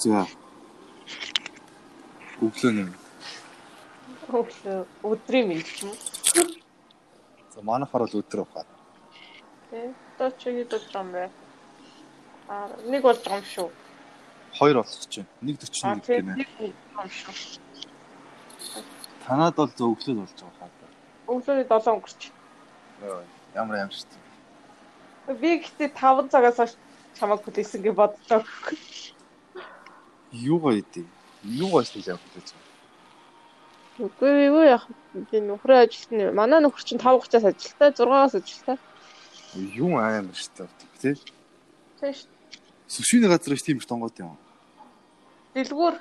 За. Өглөө нэ. Өглөө өдрийн мэд ч юм уу. За манайхаар бол өдөр ухаа. Тэ. Одоо чи хэд байгаа юм бэ? Аа, нэг болж байгаа юм шүү. Хоёр болчих чинь. Аа, 1.41 тийм гинэ. нэг юм шүү. Танад бол өглөө болж байгаа хаа. Өглөөний 7 өнгөрч. Йоо, Ямар амжилт. Би гэхдээ 5 цагаас хойш чамайг хүлээсэн гэж боддог. Юугаа идэв? Юугаа хийж явах гэж байна? Үгүй юу яах би нөхрөө ажилт нь манай нөхөр чинь 5:30-аас ажилтаа 6-аас ажилтаа. Юу амар штэ. Тэ? Тэш Сүшиний газар ш тийм их тонгот юм. дэлгүүр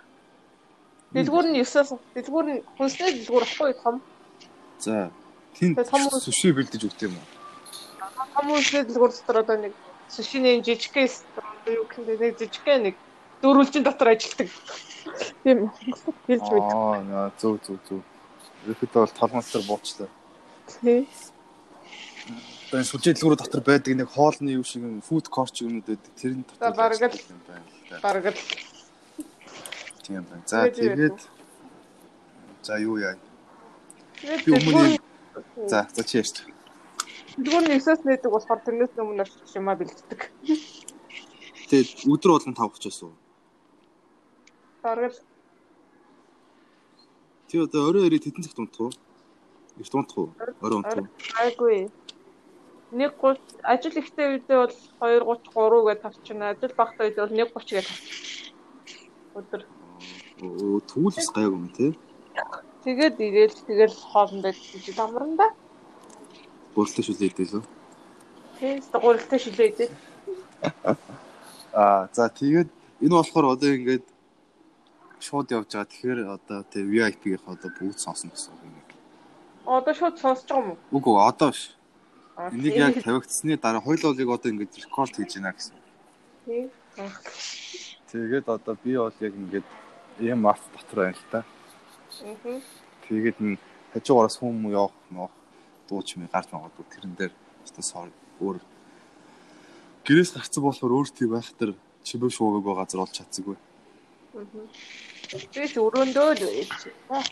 дэлгүүр нь 9-аас дэлгүүр нь хүнсний дэлгүүр ахгүй том За. Үс- сүши бэлдэж өгд юм уу? том хүнсний дэлгүүр дотор одоо нэг сушины жижигээс юу гэх юм нэг жижигхэн нэг дөрвөлжин дотор ажилтдаг. Тийм хэлж мэд. Аа, наа, зөв зөв зөв. Ихэд бол толгонцор буучлаа. Тий. Одоо энэ сүлжээ дэлгүүрүүд дотор байдаг нэг хоолны юу шиг юм фуд корт юмуд байдаг. Тэрний дотор. Бараг л- юм. Бараг л Тийм байна. За Тэгээд За юу яа. Би өмнө юм- За за чи ярьж. нь 9-аас нээдэг болохоор тэрнээс өмнө очиж юмаа бэлддэг. Тэгээд өдөр болгон 5:30-аас уу. Бараг л Тий одоо орой орой тедэн цагт унтах уу? Эрт унтах уу? Орой унтах уу? айгүй. Нэг 30 ажил ихтэй үедээ бол 2:30 3 гэж тавчна. Ажил багтаа үедээ бол 1:30 гэж тавчна. Өдөр. Оо тэгвэл бас гайгүй юм тий. Тэгээд игээл тэгэл хоолндоо жижиг амранда. Бүрэлдэхүүн шүлээдэй лөө. Тийм гурилтай шилээдээ. Аа за тэгээд энэ болохоор одоо ингээд шууд явж байгаа. Тэгэхээр одоо тий VIP-ийн одоо бүгд сонсно гэсэн үг юм. Одоо шууд сонсож байгаа юм уу? Үгүй одоо биш. Аа, Энийг яг тавигдсны дараа хоёулыг одоо ингээд рекорд хийж байна гэсэн. Тийм. Тэгээд одоо би бол яг ингээд ийм март дотор байна л та. Мгм. Тэгээд н хажуугаараас хүм явах мох дууч мэй гарч магадгүй тэрэн дээр өстө сор өөр гэрээс гарцсан болохоор өөр тийм байх төр чимээ шуугаг байгаа газар олж чадсаггүй. Мгм. Тэгээс өрөөндөө л. Аа.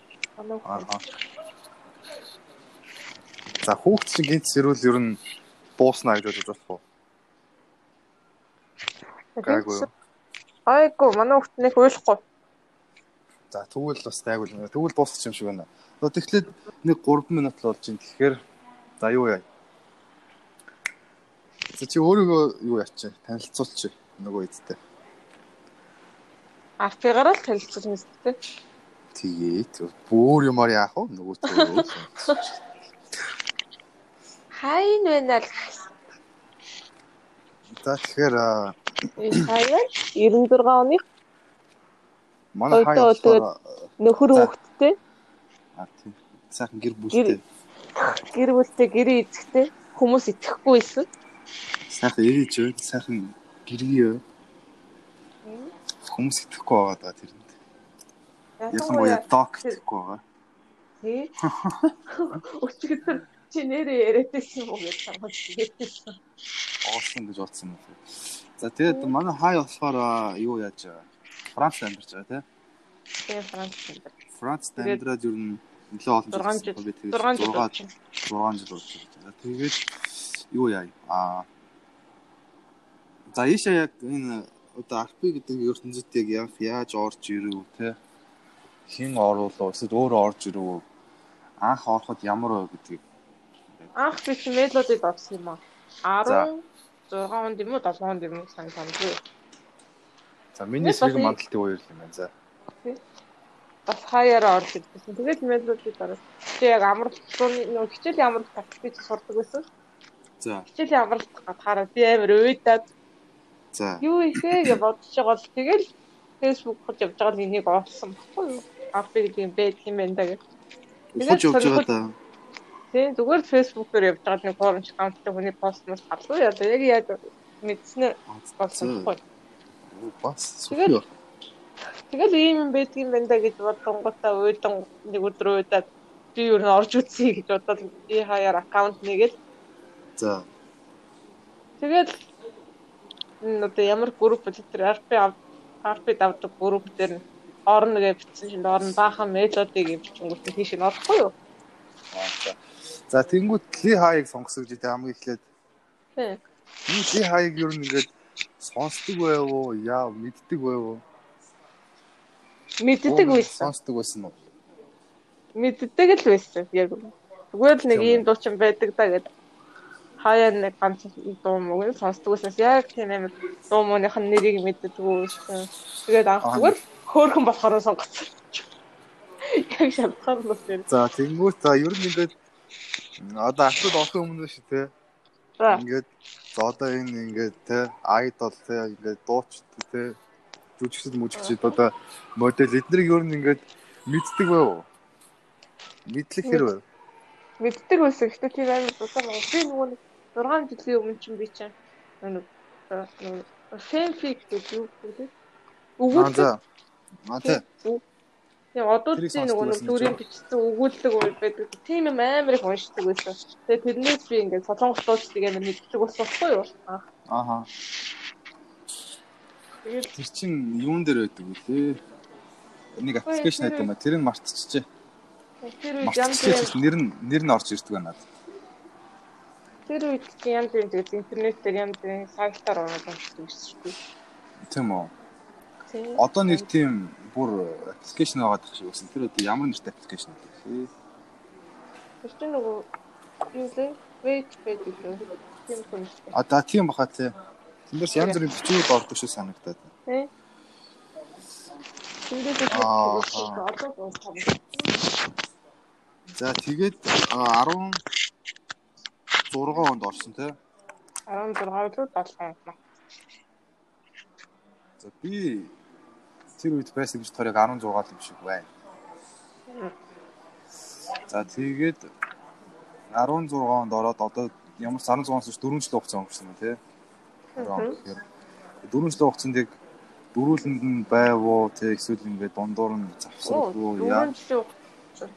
За хүүхд чинь гинт сэрүүл ер нь бууснаа гэж бодож болох уу? Гайгүй. Айгу, манай хүүхд нэг уйлахгүй. За тэгвэл бас гайгүй юм. Тэгвэл дуусчих юм шиг байна. Одоо тэгэхээр нэг 3 минут л болж байна. Тэгэхээр за юу яа. За чи өөрийгөө юу яач танилцуулчих нөгөө эдтэй. Арфигаар л танилцуулж мэт. Тэгээд бүр юмар яах вэ? Нөгөө төө. Хайн байна л. Тэгэхээр Энэ хаяа 96 оны манай болохоор нөхөр хүүхэдтэй аа тийм сайхан гэр бүлтэй. гэр бүлтэй гэрээ эзэхтэй хүмүүс итгэхгүй байсан. Сайхан эрэж байна. Сайхан гэргий. Хүмүүс итгэхгүй байгаа даа тэрэнд. Ялангуяа док итгэхгүй байгаа. Тий. Өчигдөр чи нэрээ яриадсэн юм уу гэж санаж хэлсэн. Оосон гэж бодсон юм. За тэгээд манай хай болохоор юу яаж байгаа? Францд амьдарч байгаа тийм. Тэгээ Франц. Францд Тэгээд амьдраад нь нэлээд олон жил- би тэгээд 6 жил зургаад- болж байна. 6 жил болж байна. За тэгээд юу яа? Аа За ийшээ яг энэ одоо RP гэдэг ертөнцид яг яа- яаж орж ирв те хин оруулаа эсвэл өөрөө орж ирв анх ороход ямар вэ гэдгийг Анх би мелодид орсон юм аа. За. 16 онд юм уу 7 онд юм уу сайн санахгүй. за миний сэрэг мандалтын үеэр юм байна за Бас хаяараа орж ирсэн. Тэгээд мелодид орсон. Чи яг амралт нөгөө хичээлийн амралт тактик сурдаг байсан. за Хичээлийн амралт гатахаараа би амар уйдаад юу ихээ гэж бодож байгаа бол тэгэл фэйсбુક хож явж байгаа л энийг олсон баггүй юу? Гэдэг юм байт юм байна да гэх. ухаж явж байгаа да Тийм зүгээр фэйсбүүкээр явж байгаа нэг хуурамч аккаунттай хүний пост мос халгүй яа. Яг яг мэдснээр болсон баггүй. Бас супер Тэгэл ийм юм байдаг юм байна да гэж бодонгуудаа уйдан нэг өдөр уйдаад би юу н орж үзье гэж бодоод би хаяар аккаунт нэгээл за тэгэл одоо ямар групп тэр RP Harpy давдаг групп дээр нь орно гэж бичсэн чинь орно баахан мелодиг нь тийш нь орохгүй юу? За. Тэнгуут Ли Хаяг сонгосон гэж хамгийн эхлээд Тий. энэ Ли Хаяг ер нь ингээд сонсдог байв уу? Яа мэддэг байв уу? Мэддэг байсан. Сонсдог байсан уу? Мэддэг л байсан яг. Зүгээр л нэг ийм дуучин байдаг да гэдэг. Хаяа нэг ганц дуу мөг нь байснаас яг тийм амар дуу мууных нь нэрийг мэддэггүй. Тэгээд анх зүгээр хөөхөн болохоор сонгоцсон. Яг шалтгаан бас юм. За тэнгуут за ер нь ингээд одоо асууд олох өмнө шүү те. Ингээд за одоо энэ ингээд те айдол те ингээд дууч те жүжигчд мүжигчд одоо модель эднэрийг ер нь ингээд мэддэг байв уу? Мэдлэг хэр байв? Мэддэг байсан. Гэтэ тийм амар дутаа. Би нөгөө нэг 6 жилийн өмнө чинь би чинь нөгөө фэнфик гэдэг юу гэдэг. Аа Өгүүлдэг. Аа тий. Тийм одоо Тэрийг тийм нөгөө нэг дүрийн бичсэн өгүүлдэг үйл байдаг. Тийм юм амар их уншдаг байсан. Тэгээ тэрнээс би ингээд солонгос дуучлыг амар мэддэг болсоохгүй юу? Аа. Ааха. Тэгээд Тэр чин юун дээр байдаг вэ лээ? Нэг аппликейшн тэр- байдаг юм а. Тэрийг мартчихжээ. тэр үед бүрийн Мартчихжээ. Нэр нь нэр нь орж ирдэг байна. Тэр үед чи янз бүрийн тэгээд интернет дээр янз бүрийн сайтаар шүү дээ. Тийм үү? Одоо нэг тийм бүр аппликейшн байгаа шиг байсан. Тэр одоо ямар нэртэй аппликейшн вэ? Тэр чинь нөгөө юу лээ? Wait page гэдэг. Тийм юм. А да тийм баха тий. Тэндээс янз бүрийн бичвэрүүд ордог шүү санагдаад. Тэ. Тэндээс дуусах. За тэгээд а, 16 онд орсон тий. 16 руу 7 юм. За би тэр үед байсан гэж тохиог 16 л юм шиг байна. За тэгээд 16 онд ороод одоо ямар ч 16-аас 4 жил хугацаа өнгөрсөн байна тий. Тэгэхээр 4 жил хугацаанд дөрүүлэнд нь байв уу тий эсвэл ингээд дундуур нь завсрахгүй яа. Яа.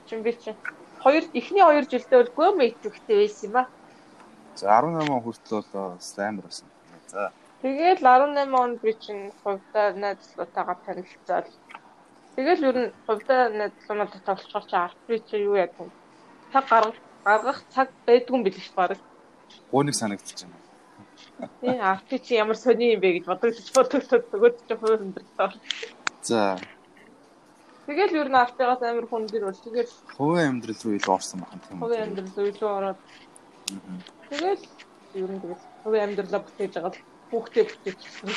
Чин би чи хоёр эхний хоёр жилдээ бол гомэ идэвхтэй байсан юм а. За 18 он хүртэл бол амар байсан. За Тэгэл 18 онд би чинь хувьдаа найзлуутайгаа танилцаад Тэгэл ер нь хувьдаа найзлуунуудад толцохоор чи арт чи юу яа гэв. Цаг гаргах гаргах цаг байдгүй юм билээ баг. гууныг санагдчихж байна. Тий арт чи ямар сони юм бэ гэж бодогдож бодогдоод өгөөд чи хувь өндөрлөө. За Тэгэл ер нь артыгаас амар хүн дэр бол тэгэл хувийн амьдрал руу илүү орсон байна тийм хувийн үү. амьдрал илүү ороод тэгэл ер нь тэгэл хувийн амьдралаа бүтээж байгаа л хүүхдээ бүтээчихсэн.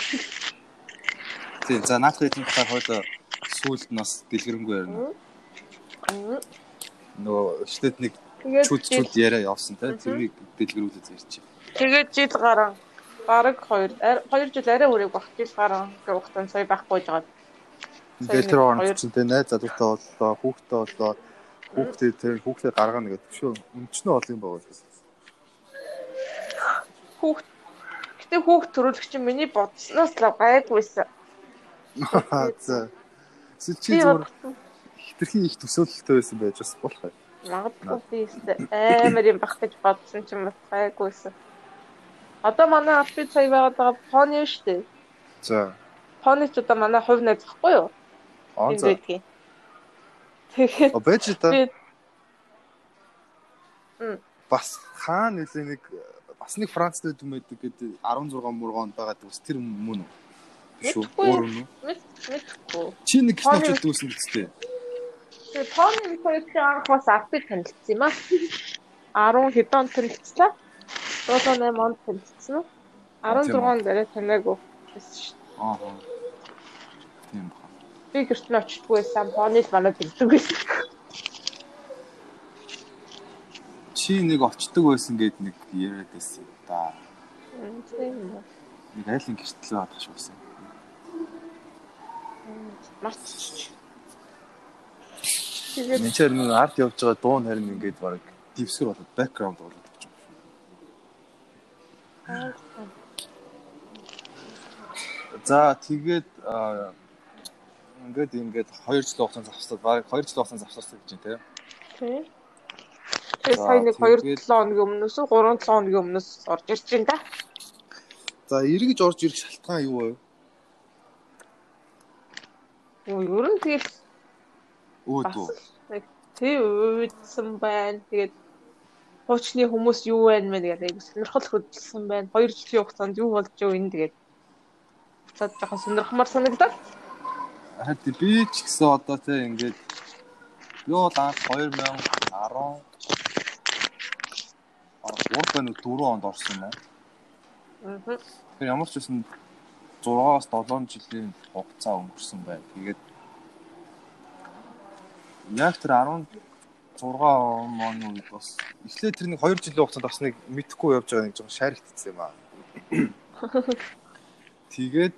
Тийм за наадах хэдийн талаар хойло сүүлд нь бас дэлгэрэнгүй ярина. Нөгөө штэд нэг Тэгээд чүд чүд яриа явсан тий тэрийг дэлгэрүүлээд ярьчих. тэгээд жил гарan бараг 2 2 жил арай үрэг баг жил гарan гэх хугацаанд сая байхгүй жагаад Ингээл тэр чинь тий найз залуутай боллоо, хүүхдтэй боллоо. Хүүхдээ тэр хүүхдээ гаргана гэдэг шүү. Өмчнөө бол юм байгаа гэсэн. Хүүхд гэтээ хүүхд төрүүлэх чинь миний бодсноос л гайгүйсэн. За. Эсвэл чи Би зүгээр хитрхийн их төсөөлөлтөй байсан байж бас болох бай. Магадгүй би өстэй амар юм бах гэж бодсон ч юм бас гайгүйсэн. Одоо манай албад сая байгаад байгаа пони шүү дээ. За. Пони ч одоо манай хувь найз гэхгүй юу? Аа за. А байж та бас хаана нэлээ нэг бас нэг Францд байдаг байдаг гэдэг 16 мургоонд байгаа дээс тэр мөн үү? Биш үү? Мэдхгүй. Өөр нь үү? Чи нэг Пони- гişнэ очилд үүсэн гэжтэй. Тэгээ пони хоёр чи анх бас албад танилцсан юм аа. 10 хэдэн танилцлаа? 78 онд танилцсан уу? 16 онд арай танаагүй байсан шүү. Аа. Тийм баха. Би гэрт нь очтгүй байсан. Пони л манад ирдэг байсан. Чи нэг очдөг байсан гэд нэг яриад байсан да. Нэг айлын гэртлээ шиг байсан. Марч. Тэгээд чинь нэг арт явж байгаа дуу харин ингээд баг дивсгэр болоод бэкграунд болоод гэж юм. За тэгээд ингээд ингээд 2 жил хугацаанд завсаад баг 2 жил хугацаанд завсарсан гэж байна тийм. Тэгээ сая нэг 2 тэгээд- 7 хоногийн өмнөөс 3 7 хоногийн өмнөөс орж ирж байна да. За эргэж орж ирэх шалтгаан юу вэ? Юу ер нь тэгэл өөдөө. Тэг уудсан байна. Тэгээд хуучны хүмүүс юу байна мэ тэгээд айгу сонирхол хөдөлсөн байна. 2 жилийн хугацаанд юу болж юу энэ тэгээд цаад жоохон сонирхмаар санагдаад. Харин би ч гэсэн одоо тэг ингээд би бол анх 2010 3 байна уу 4 онд орсон юм аа. Тэгэхээр ямар ч байсан 6-аас 7 жилийн хугацаа өнгөрсөн байна. Тэгээд яг тэр 16 оны үед бас эхлээд тэр нэг 2 жилийн хугацаанд орсныг мэдэхгүй явж байгаа нэг жоо шааригдсан юм аа. Тэгээд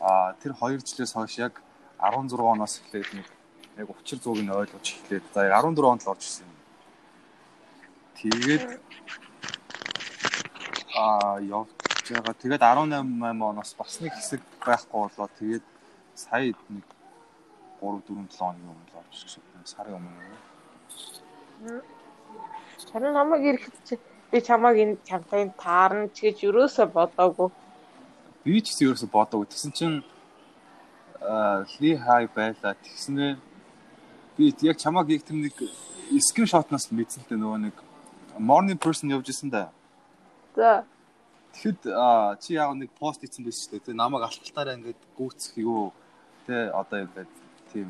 а тэр 2 жилээс хойш яг 16 оноос эхлээд нэг яг учир зууг нь ойлгож эхлээд за 14 онд л орж ирсэн юм. Тэгээд а явж байгаа. Тэгээд 18 оноос бас нэг хэсэг байхгүй болоо. Тэгээд сая нэг 3 4 7 оны өмнө л орж ирсэн. Сарын өмнө. Харин намайг ирэхэд чи би чамайг энэ чамтай таарна ч гэж юусоо бодоогүй. Би ч гэсэн юусоо бодоогүй. Тэгсэн чинь ли хай байла. Тэгснээр би яг чамайг яг тэр нэг скриншотноос мэдсэнтэй нөгөө нэг morning person явж исэн да. За. Тэгэхэд чи яг нэг пост хийсэн байсан шүү дээ. Тэ намайг алталтаараа ингээд гүйцэх юу тэ одоо ингээд тийм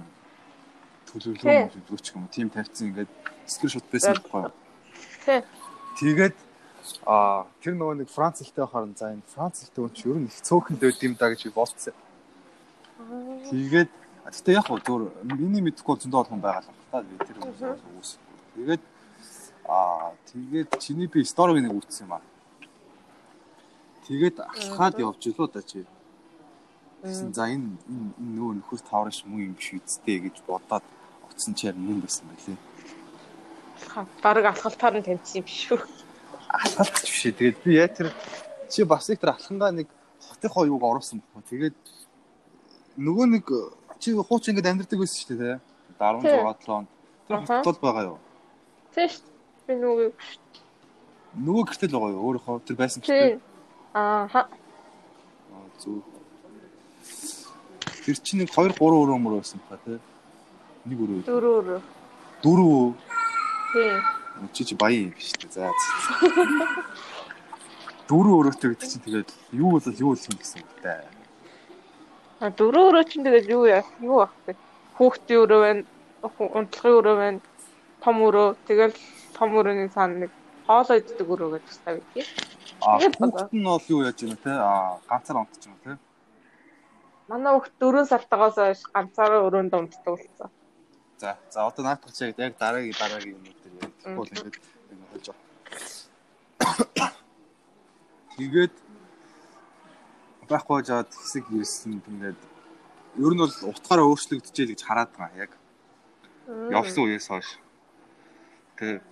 төлөвлөгөө өгч юм. Тим тавьсан ингээд скриншот байсан байхгүй юу? Тэ. Тэгээд а тэр нөгөө нэг Франц хэлтэй байхаар за энэ Франц хэлтэй хүн чи ер нь их цөөхөнд байд юм да гэж бодсон. Тэгээд гэтээ яг гоо зөв миний мэдхгүй зөндөө болгон байгаа л байна. Би тэр үгүйс. Тэгээд а тэгээд чиний би сториг нэг үүссэн юм аа. Тэгээд алхаад явж илуу да чи. Тэгсэн за энэ энэ нөө нөхөс тавраш муу юм биш үсттэй гэж бодоод оцсон чаар юм байсан байлээ. Бараг алхалтаар нь таньсан юм биш үү? Алхалт биш ээ. Тэгээд би яа тэр чи бас их тэр алхангаа нэг хотынхоо юуг оруулсан баггүй. Тэгээд нөгөө нэг чи хууч ингэж амьдэрдэг байсан шүү дээ. 16 7 он. Тэр хотод байгаа юу? Тэш би нөгөө нөгөө гэртэл байгаа юу? Өөрөөхөө тэр байсан гэртэл. Аа. Зүг. Тэр чинь нэг 2 3 өрөө мөр байсан ба тий. Нэг өрөө. Дөрөв өрөө. Дөрөв. Тий. Чи чи баян юм биш үү? За. Дөрөв өрөөтэй гэдэг чинь тэгээд юу бол юу л юм гэсэн үг дээ. А дөрөв өрөө чинь тэгээд юу яа? Юу ах вэ? Хүүхдийн өрөө байна. Унтлагын өрөө байна. Том өрөө. Тэгэл том өрөөний цаана нэг хоолоо иддэг өрөө гэж байна үү? А хүүхэд нь бол юу яаж юм те? А ганцаар унтчих юм те? Манай хүүхд 4 сартаагаас хойш ганцаараа өрөөнд унтдаг болсон. За, за одоо наадах чиг яг дараагийн дараагийн юм дээр яг тэгвэл ингээд ингэ болж байгаа. Тэгээд байхгүй жаад хэсэг ирсэн ингээд ер нь бол утгаараа өөрчлөгдөж гэж хараад байгаа яг явсан үеэс хойш. Тэгээд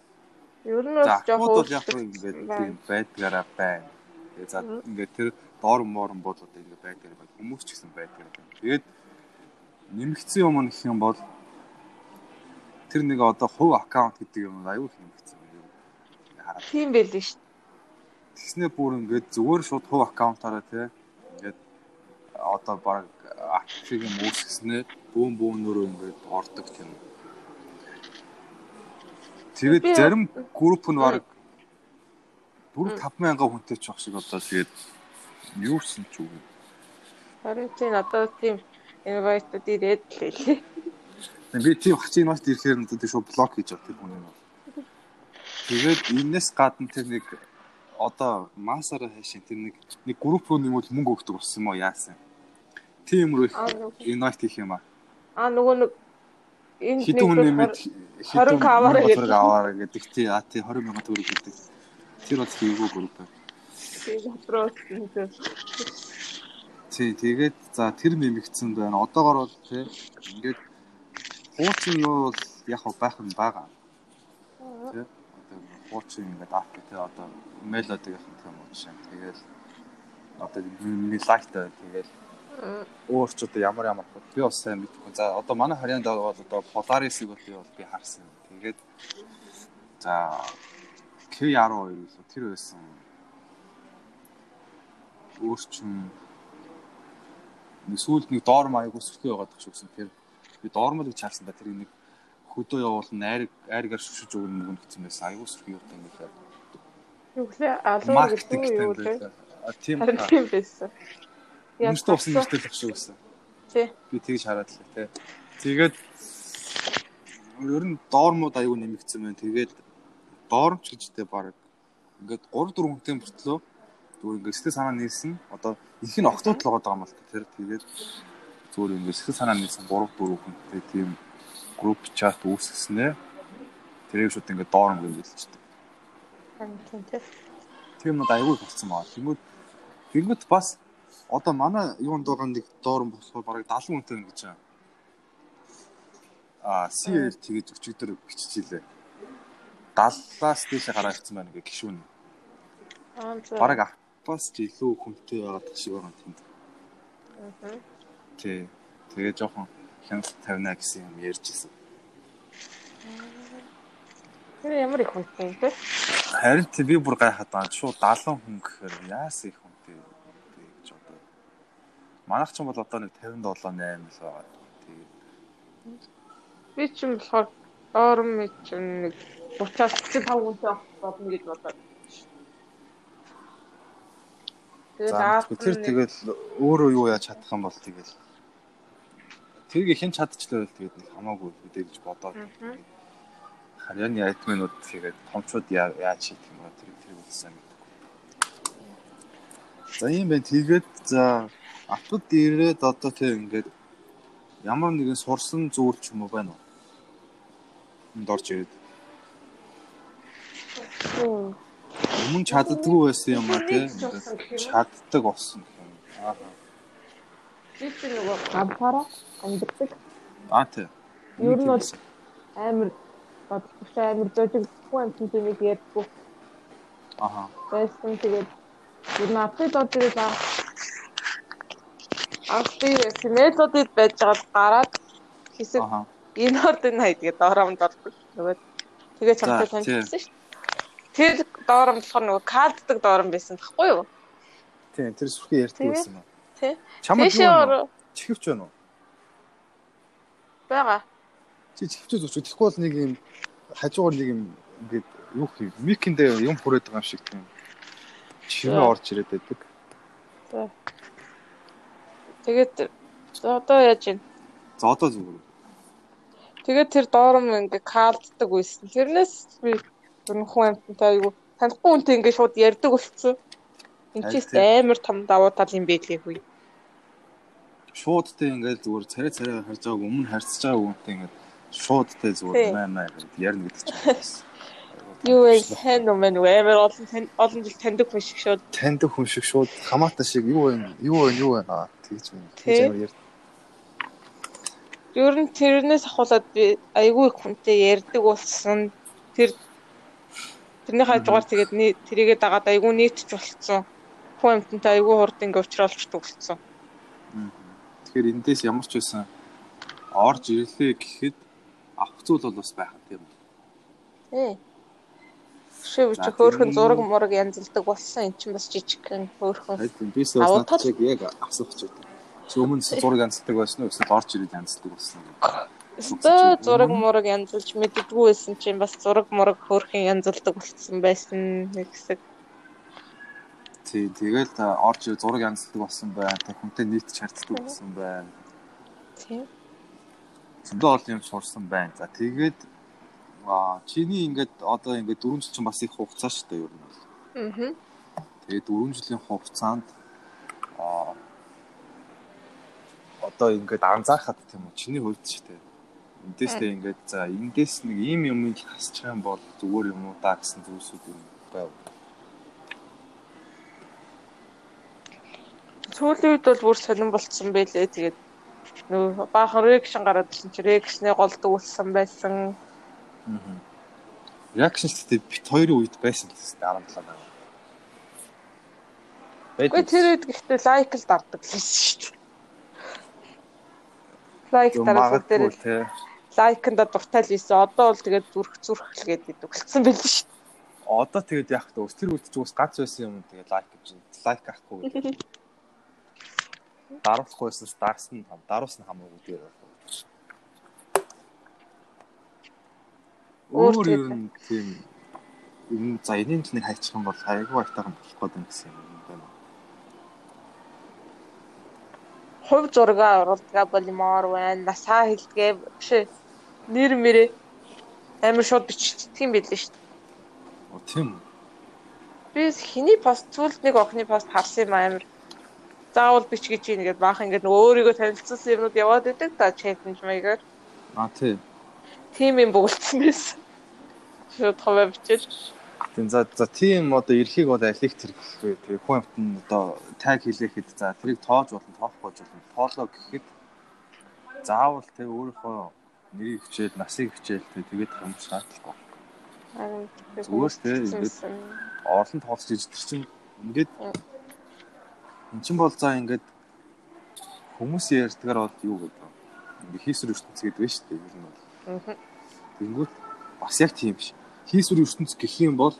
Ер нь бас жоохон ингээд тийм байдгаараа байна. Тэгээ за ингээд тэр доор моорн бол одоо ингээд байдгаар байна. Хүмүүс ч гэсэн байдгаар байна. Тэгээд нэмэгдсэн юм гэх юм бол тэр нэг одоо хувь аккаунт гэдэг юм аюул нэмэгдсэн юм. Хараад. Тийм байл нь шүү. Тэгснээ бүр ингээд зүгээр шууд хувь аккаунтаараа тий ингээд одоо баг актив юм үүсгэснээр бүүн бүүнөрөө ингээд ордог юм Тэгээд зарим групп нь баг 4 5000 хүнтэй ч ах шиг одоо тэгээд юусэн ч үгүй. Харин тийм одоо тийм инвайтууд ирээд л хэлээ. Би тийм хачин инвайт ирэхээр надад шууд блок хийж тэр хүн юм. Тэгээд энэс гадна тэр нэг одоо масараа хайшин тэр нэг нэг групп руу нэмвэл мөнгө өгдөг болсон юм уу яасан. Тийм рүү инвайт хийх юм аа. Аа нөгөө нэг энэ хэдэн хүн нэмээд 20 кавар гэдэг аваар гэдэг тий а тий 20 сая төгрөг гэдэг. Тэр бол хийгүү групп байна. Тий тэгээд за тэр нэмэгдсэн байна. Одоогор бол тий ингээд хуучин юу бол яг байх нь байгаа. Тий одоо хуучин ингээд авах тий одоо мелодиг явах юм уу жишээ. Тэгээд одоо миний лайктай тэгээд өөр ч одоо ямар ямар би бас сайн мэдэхгүй. За одоо манай харьяанд бол одоо Polaris-ыг бол би харсан. Тэгээд за K12 үлээ тэр байсан. Өөрчн сүүлд нэг доорм аяг өсөлтөө яваад тах шүүгсэн. Тэр би доормол гэж харсан да тэр нэг хөдөө явуулна айр айргаар шүшиж өгнө мөгн гэсэн байсан. Аяг явуулдаг юм байна. Юу гэхээ алуу гэдэг юу вэ? Тийм тийм байсан. Хүмүүстээ усан нэртэй л шүү гэсэн. Тий. Би тэгж хараад л тий. Тэгээд ер нь доормууд аягүй нэмэгдсэн байна. Тэгээд доормч гэжтэй баг ингээд 3 4 хүнтэй мөртлөө зүгээр ингээд сэтгэл санаа нийлсэн. Одоо их нь октод л байгаа юм бол тэр тэгээд зүгээр ингээд сэтгэл санаа нийлсэн 3 4 хүнтэй тийм групп чат үүсгэснээр тэрийг шууд ингээд доорм гэж хэлчихдэг. Тийм тийм. Тийм нь аягүй болцсон баа. Тэнгүүд тэнгүүд бас одоо манай юунд байгаа нэг доорн болохоор бараг 70 хүнтэй ингэж байгаа. Аа CL тэгэж өчигдөр биччихлээ. 70-аас дээш гараа ирсэн байна гэх гişүүн. Аа за. Бараг бас ч илүү хүнтэй байгаа гэх шиг байгаа юм. Аа. Тий. Тэгээ жоохон хяналт тавина гэсэн юм ярьж ирсэн. Тэр ямар их хүнтэй те? Харин би бүр гайхаад байгаа. Шууд 70 хүн гэхээр яас их хүнтэй бэ гэж одоо. Манайх ч юм бол одоо нэг 57 8 л байгаа. Тэгээ. Би ч юм болохоор доорм чинь нэг 30-аас 35 хүнтэй болно гэж бодоод. Тэгээд тэр тэгэл өөрөө юу яаж чадах юм бол тэгэл тэрийг хэн чадчихлаа бол тэгээд нэг хамаагүй гэж бодоод харьяаны айтмынууд тэгээд томчууд яаж хийх юм бэ тэр тэр үзсэн гэдэг. За юм байна тэгээд за автод ирээд одоо тэг ингээд ямар нэгэн сурсан зүйл ч юм уу байна уу? Энд орж ирээд. Өмнө чаддгүй байсан юм аа тий. Чаддаг болсон. Аа. Би ч нөгөө гамфаараа амьддаг. Аа тий. Ер нь бол амар бодох амар зөжигдгүй юм чинь нэг ярьдгүй. Аха. Байсан тэгээд ер нь апдейт од тэгээд апдейт семэдодд байж байгаа гараад хэсэг энэ ордын хай тэгээд доромд ордог. Нөгөө тэгээд чамтай танилцсан шүү. Тэр доором болохоор нөгөө каддаг доором байсан байхгүй юу? Тийм, тэр сүрхий ярьдаг байсан юм. Тий. Чамд юу? Чихвч байна уу? Бага. Чи чихвч зүч. Тэгэхгүй бол нэг юм хажуугаар нэг юм ингээд юу хийв? Микэндээ юм хүрээд байгаа юм шиг тийм. Чихвээ орж ирээд байдаг. За. Тэгээд одоо яаж юм? За одоо зүгээр. Тэгээд тэр доором ингээ каалддаг байсан. Тэрнээс би хүн амттай айгу танихгүй хүнтэй ингээ шууд ярьдаг болцсон. Энд чи амар том давуу тал юм байлээ хүү. Шууд тэ ингээл зүгээр царай царай харж байгааг өмнө харьцаж байгаа хүнтэй ингээд шууд тэ зүгээр маа маа гэж ярина гэдэг чинь. Юу вэ? Хэн юм бэ? Амар олон олон жил таньдаг хүн шиг шууд. Таньдаг хүн шиг шууд хамаатай шиг юу вэ? Юу вэ? Юу вэ? Тэгж байна. Тэгж Ер нь тэрнээс ахуулаад би айгүй их хүнтэй ярьдаг болсон. Тэр тэрний хажуугаар тэгээд тэрийгээ дагаад айгүй нийтч болцсон. Хүн амтантай айгүй хурд ингээ уулзралчдаг болцсон. Тэгэхээр эндээс ямар ч байсан орж ирлээ гэхэд авах зүйл бол бас байх тийм үү? Шив чи хөөхөн зураг мураг янзлдаг болсон эн чинь бас жижигхэн хөөхөн. Бис бас надад яг асуух гэдэг. Чи өмнө зураг янзлдаг байсан уу? Эсвэл орж ирээд янзлдаг болсон уу? Өстөө зураг мураг янзлж мэддэггүй байсан чинь бас зураг мураг хөөрхөн янзлдаг болсон байсан нэг хэсэг. Тий, тэгэл орж зураг янзлдаг болсон байна. Тэг хүнтэй нийтч харьцдаг болсон байна. Тий. Зөндөө олон юм сурсан байна. За тэгээд чиний ингээд одоо ингээд 4 жил чинь бас их хугацаа шүү дээ ер нь бол. Аа. Тэгээд 4 жилийн хугацаанд аа одоо ингээд анзаархад тийм үү чиний хувьд ч тийм эндээс тэг ингээд за эндээс нэг ийм юм хасчих юм бол зүгээр юм уу да гэсэн зүйлсүүд юм байв. Сүүлийн үед бол бүр сонирн болцсон байлээ. Тэгээд нөө баахан реакшн гараад ирсэн чи реакшны голд үлсэн байсан. Аа. Реакшн гэдэг бит хоёрын үед байсан л тийм 17 байгаа. Гэхдээ тэр үед гэхдээ лайк л дарддаг л байсан шүү дээ. Лайк дараад дээр лайкнда дуртай л ийсэн. Одоо бол тэгээд зүрх зүрх л гэдэг өгсөн байл шүү дээ. Одоо тэгээд яах вэ? Тэр үед ч ус гац байсан юм тэгээд лайк гэж лайк авахгүй байснаас дарсан том даруулсан хамаагүй дээр өөр ер нь тийм энэ за энэний төлөв хайчих юм бол айгүй айтайхан болох гэдэг юм гэсэн юм байна. Хувь зураг оруулдгаа болимоор байна. Насаа хэлдгээ биш нэр мэрэ амар шууд бичдэг юм билээ шүү дээ. Оо тийм. Би хиний пост зүйл нэг охины пост харсан юм амар заавал бич гэж юм ингээд баах ингээд өөрийгөө танилцуулсан юмнууд яваад идэг та челленж маягаар. А тий. Тим юм буулцсан байсан. Шууд хаваа бичээд. Тийм за за тийм одоо эрхийг одоо алих тэрхэх вэ? Тэгээ хүн амт нь одоо таг хийлэхэд за тэрийг тоож болно, тоохгүй болно. Тоолоо гэхэд заавал тэг өөрийнхөө нэрийг хичээл, насыг хичээл тэгээд хамт шаардлагагүй. Зүгээр тэ ингээд орлон тоолж иж тэр чинь ингээд эн чинь бол за ингээд хүмүүс ярьдгаар бол юу гэдэг вэ? Ертөнц гэдэг вэ шүү дээ. Ер нь бол. Тэнгүүт бас яг тийм ш. Хийсвэр ертөнц гэх юм бол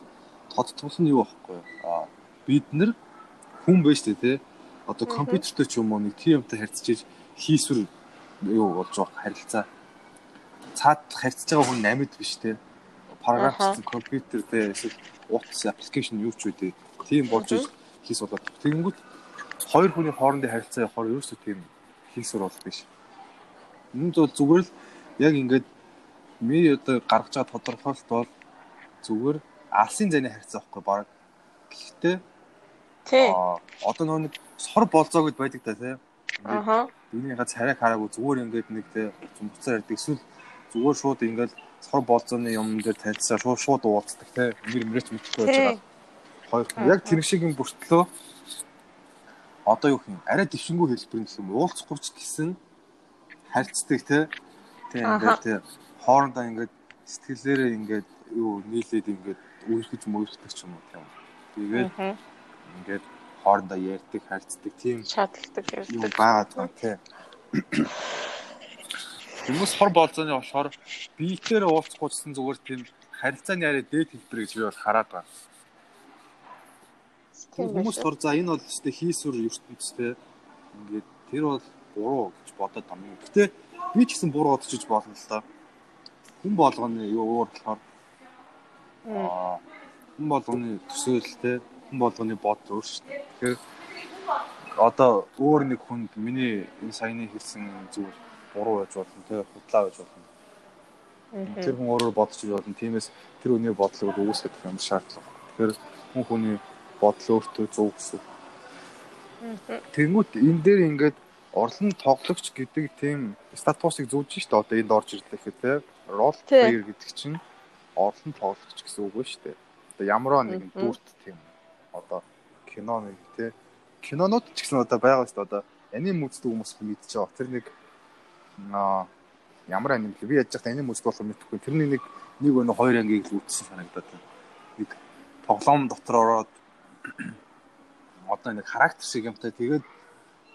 тод тул нь юу байхгүй юу? Аа бид нар хүн байж тээ тэ. Одоо компьютертэй ч юм уу нэг тийм юмтай харьцаж хийсвэр юу болж байгаа харилцаа цаад харьцаж байгаа хүн амьд биш те параграфчсан компьютер те эсвэл утас аппликейшн юу ч үгүй тийм болж хийс болоод тэгэнгүүт хоёр хүний хоорондын харилцаа явахаар ерөөсөө тийм хийсвэр бол биш. Энд бол зүгээр л яг ингээд ми одоо гаргаж байгаа тодорхойлт бол зүгээр алсын зэний харилцаа байхгүй баг. Гэхдээ тий. Одоо нөө нэг сор болзоо гэд байдаг та тий. Аха. Энийгээ царайг хараагүй зүгээр ингээд нэг тий зумбцаа ярьдаг эсвэл зүгээр шууд ингээд сор болзооны юм дээр танилцаа шууд шууд уулздаг те нэр мөрөч мэдхгүй байж байгаа. Хоёр яг тэр шиг юм бүртлөө одоо юу юм арай дэвшингүү хэлбэр гэх юм уулзахгүй ч гэсэн харьцдаг те те ингээд те хоорондоо ингээд сэтгэлээрээ ингээд юу нийлээд ингээд үерхэж мөрөхдөг ч юм уу тийм. Тэгээд ингээд хоорондоо ярьдаг, харьцдаг тийм шаардлагатай ярьдаг. Байгаад байгаа тийм. Хүмүүс хор болзооны болохоор биетээр уулзахгүйсэн зүгээр тийм харилцааны яриа дээд хэлбэр гэж би бол хараад байна. Хүмүүс тор за энэ бол өстэй хийсвэр ертөнцтэй ингээд тэр бол буруу гэж бодоод байна. Гэтэ би ч гэсэн буруу бодчих болно л та. Хүн болгоны юу болохоор аа хүн болгоны төсөөлөлтэй хүн болгоны бодол өөр шүү дээ. Тэгэхээр одоо өөр нэг хүнд миний энэ саяны хэлсэн зүйл буруу байж болно тий худлаа байж болно. Тэр хүн өөрөөр бодож болно. Тиймээс тэр хүний бодлыг үүсгэх юм шаардлага. Тэгэхээр хүн хүний бодол өөртөө зөв гэсэн. Тэнгүүт энэ дээр ингээд орлон тоглогч гэдэг тийм статусыг зүүж штэ одоо энд орж ирлээ тий рол плеер гэдэг чинь орлон тоглогч гэсэн үг ба штэ. Одоо ямар нэгэн дүрт тийм одоо кино нэг тий кинонууд ч гэсэн одоо байгаа штэ одоо аним үздэг хүмүүс мэдчихэж байгаа. Тэр нэг аа ямар аним? Би яаж яхад аним үздэг болох мэдэхгүй. Тэрний нэг нэг өнө хоёр ангийг л үзсэн санагдаад байна. Нэг тоглоом дотор ороод одоо нэг характер шиг юмтай тэгээд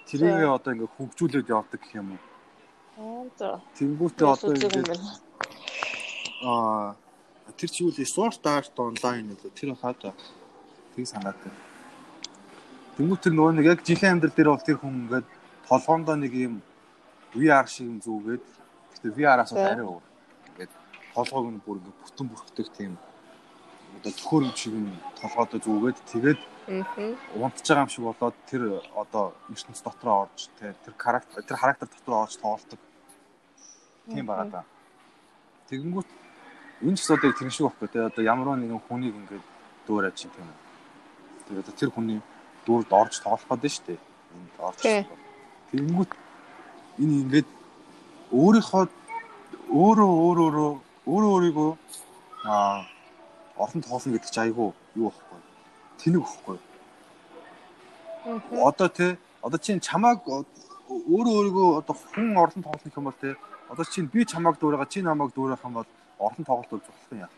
тэрийг одоо ингээ хөгжүүлээд явдаг гэх юм уу. Аа за. Тэнгүүтээ одоо ингээ аа тэр чи юу л Sword Art Online үү? Тэр хаад тийг санаад байна. Тэнгүүт тэр нөгөө нэг яг жинхэнэ амьдрал дээр бол тэр хүн ингээд толгоондоо нэг юм VR шиг юм зүгээд гэхдээ VR-аас арай өөр. Ингээд толгойг нь бүр ингээд бүтэн бүрхдэг тийм одоо төхөөрөмж шиг нь толгойдоо зүгээд тэгээд унтж байгаа юм шиг болоод тэр одоо ертөнц дотроо орж тэр характер тэр характер дотроо орж тоолдог. Тийм байгаа даа. Тэгэнгүүт энэ одоо тэр шиг байхгүй те одоо ямар нэгэн хүнийг ингээд дөөрэж чинь тийм үү. Тэгээд тэр хүний дүрд орж тоолох гэдэг шүү дээ. Энд орж. Тэгэнгүүт энэ ингээд өөрийнхөө өөрөө өөрөөрөө өөрөө өөрийгөө аа орхон тоолно гэдэг чи айгүй юу байхгүй тэнэг байхгүй одоо те одоо чинь чамааг өөрөө өөрийгөө одоо хүн орлон тоглох юм бол те одоо чинь би чамааг дуурайгаа чи намайг дуурайх юм бол орлон тоглолт болж болох юм яах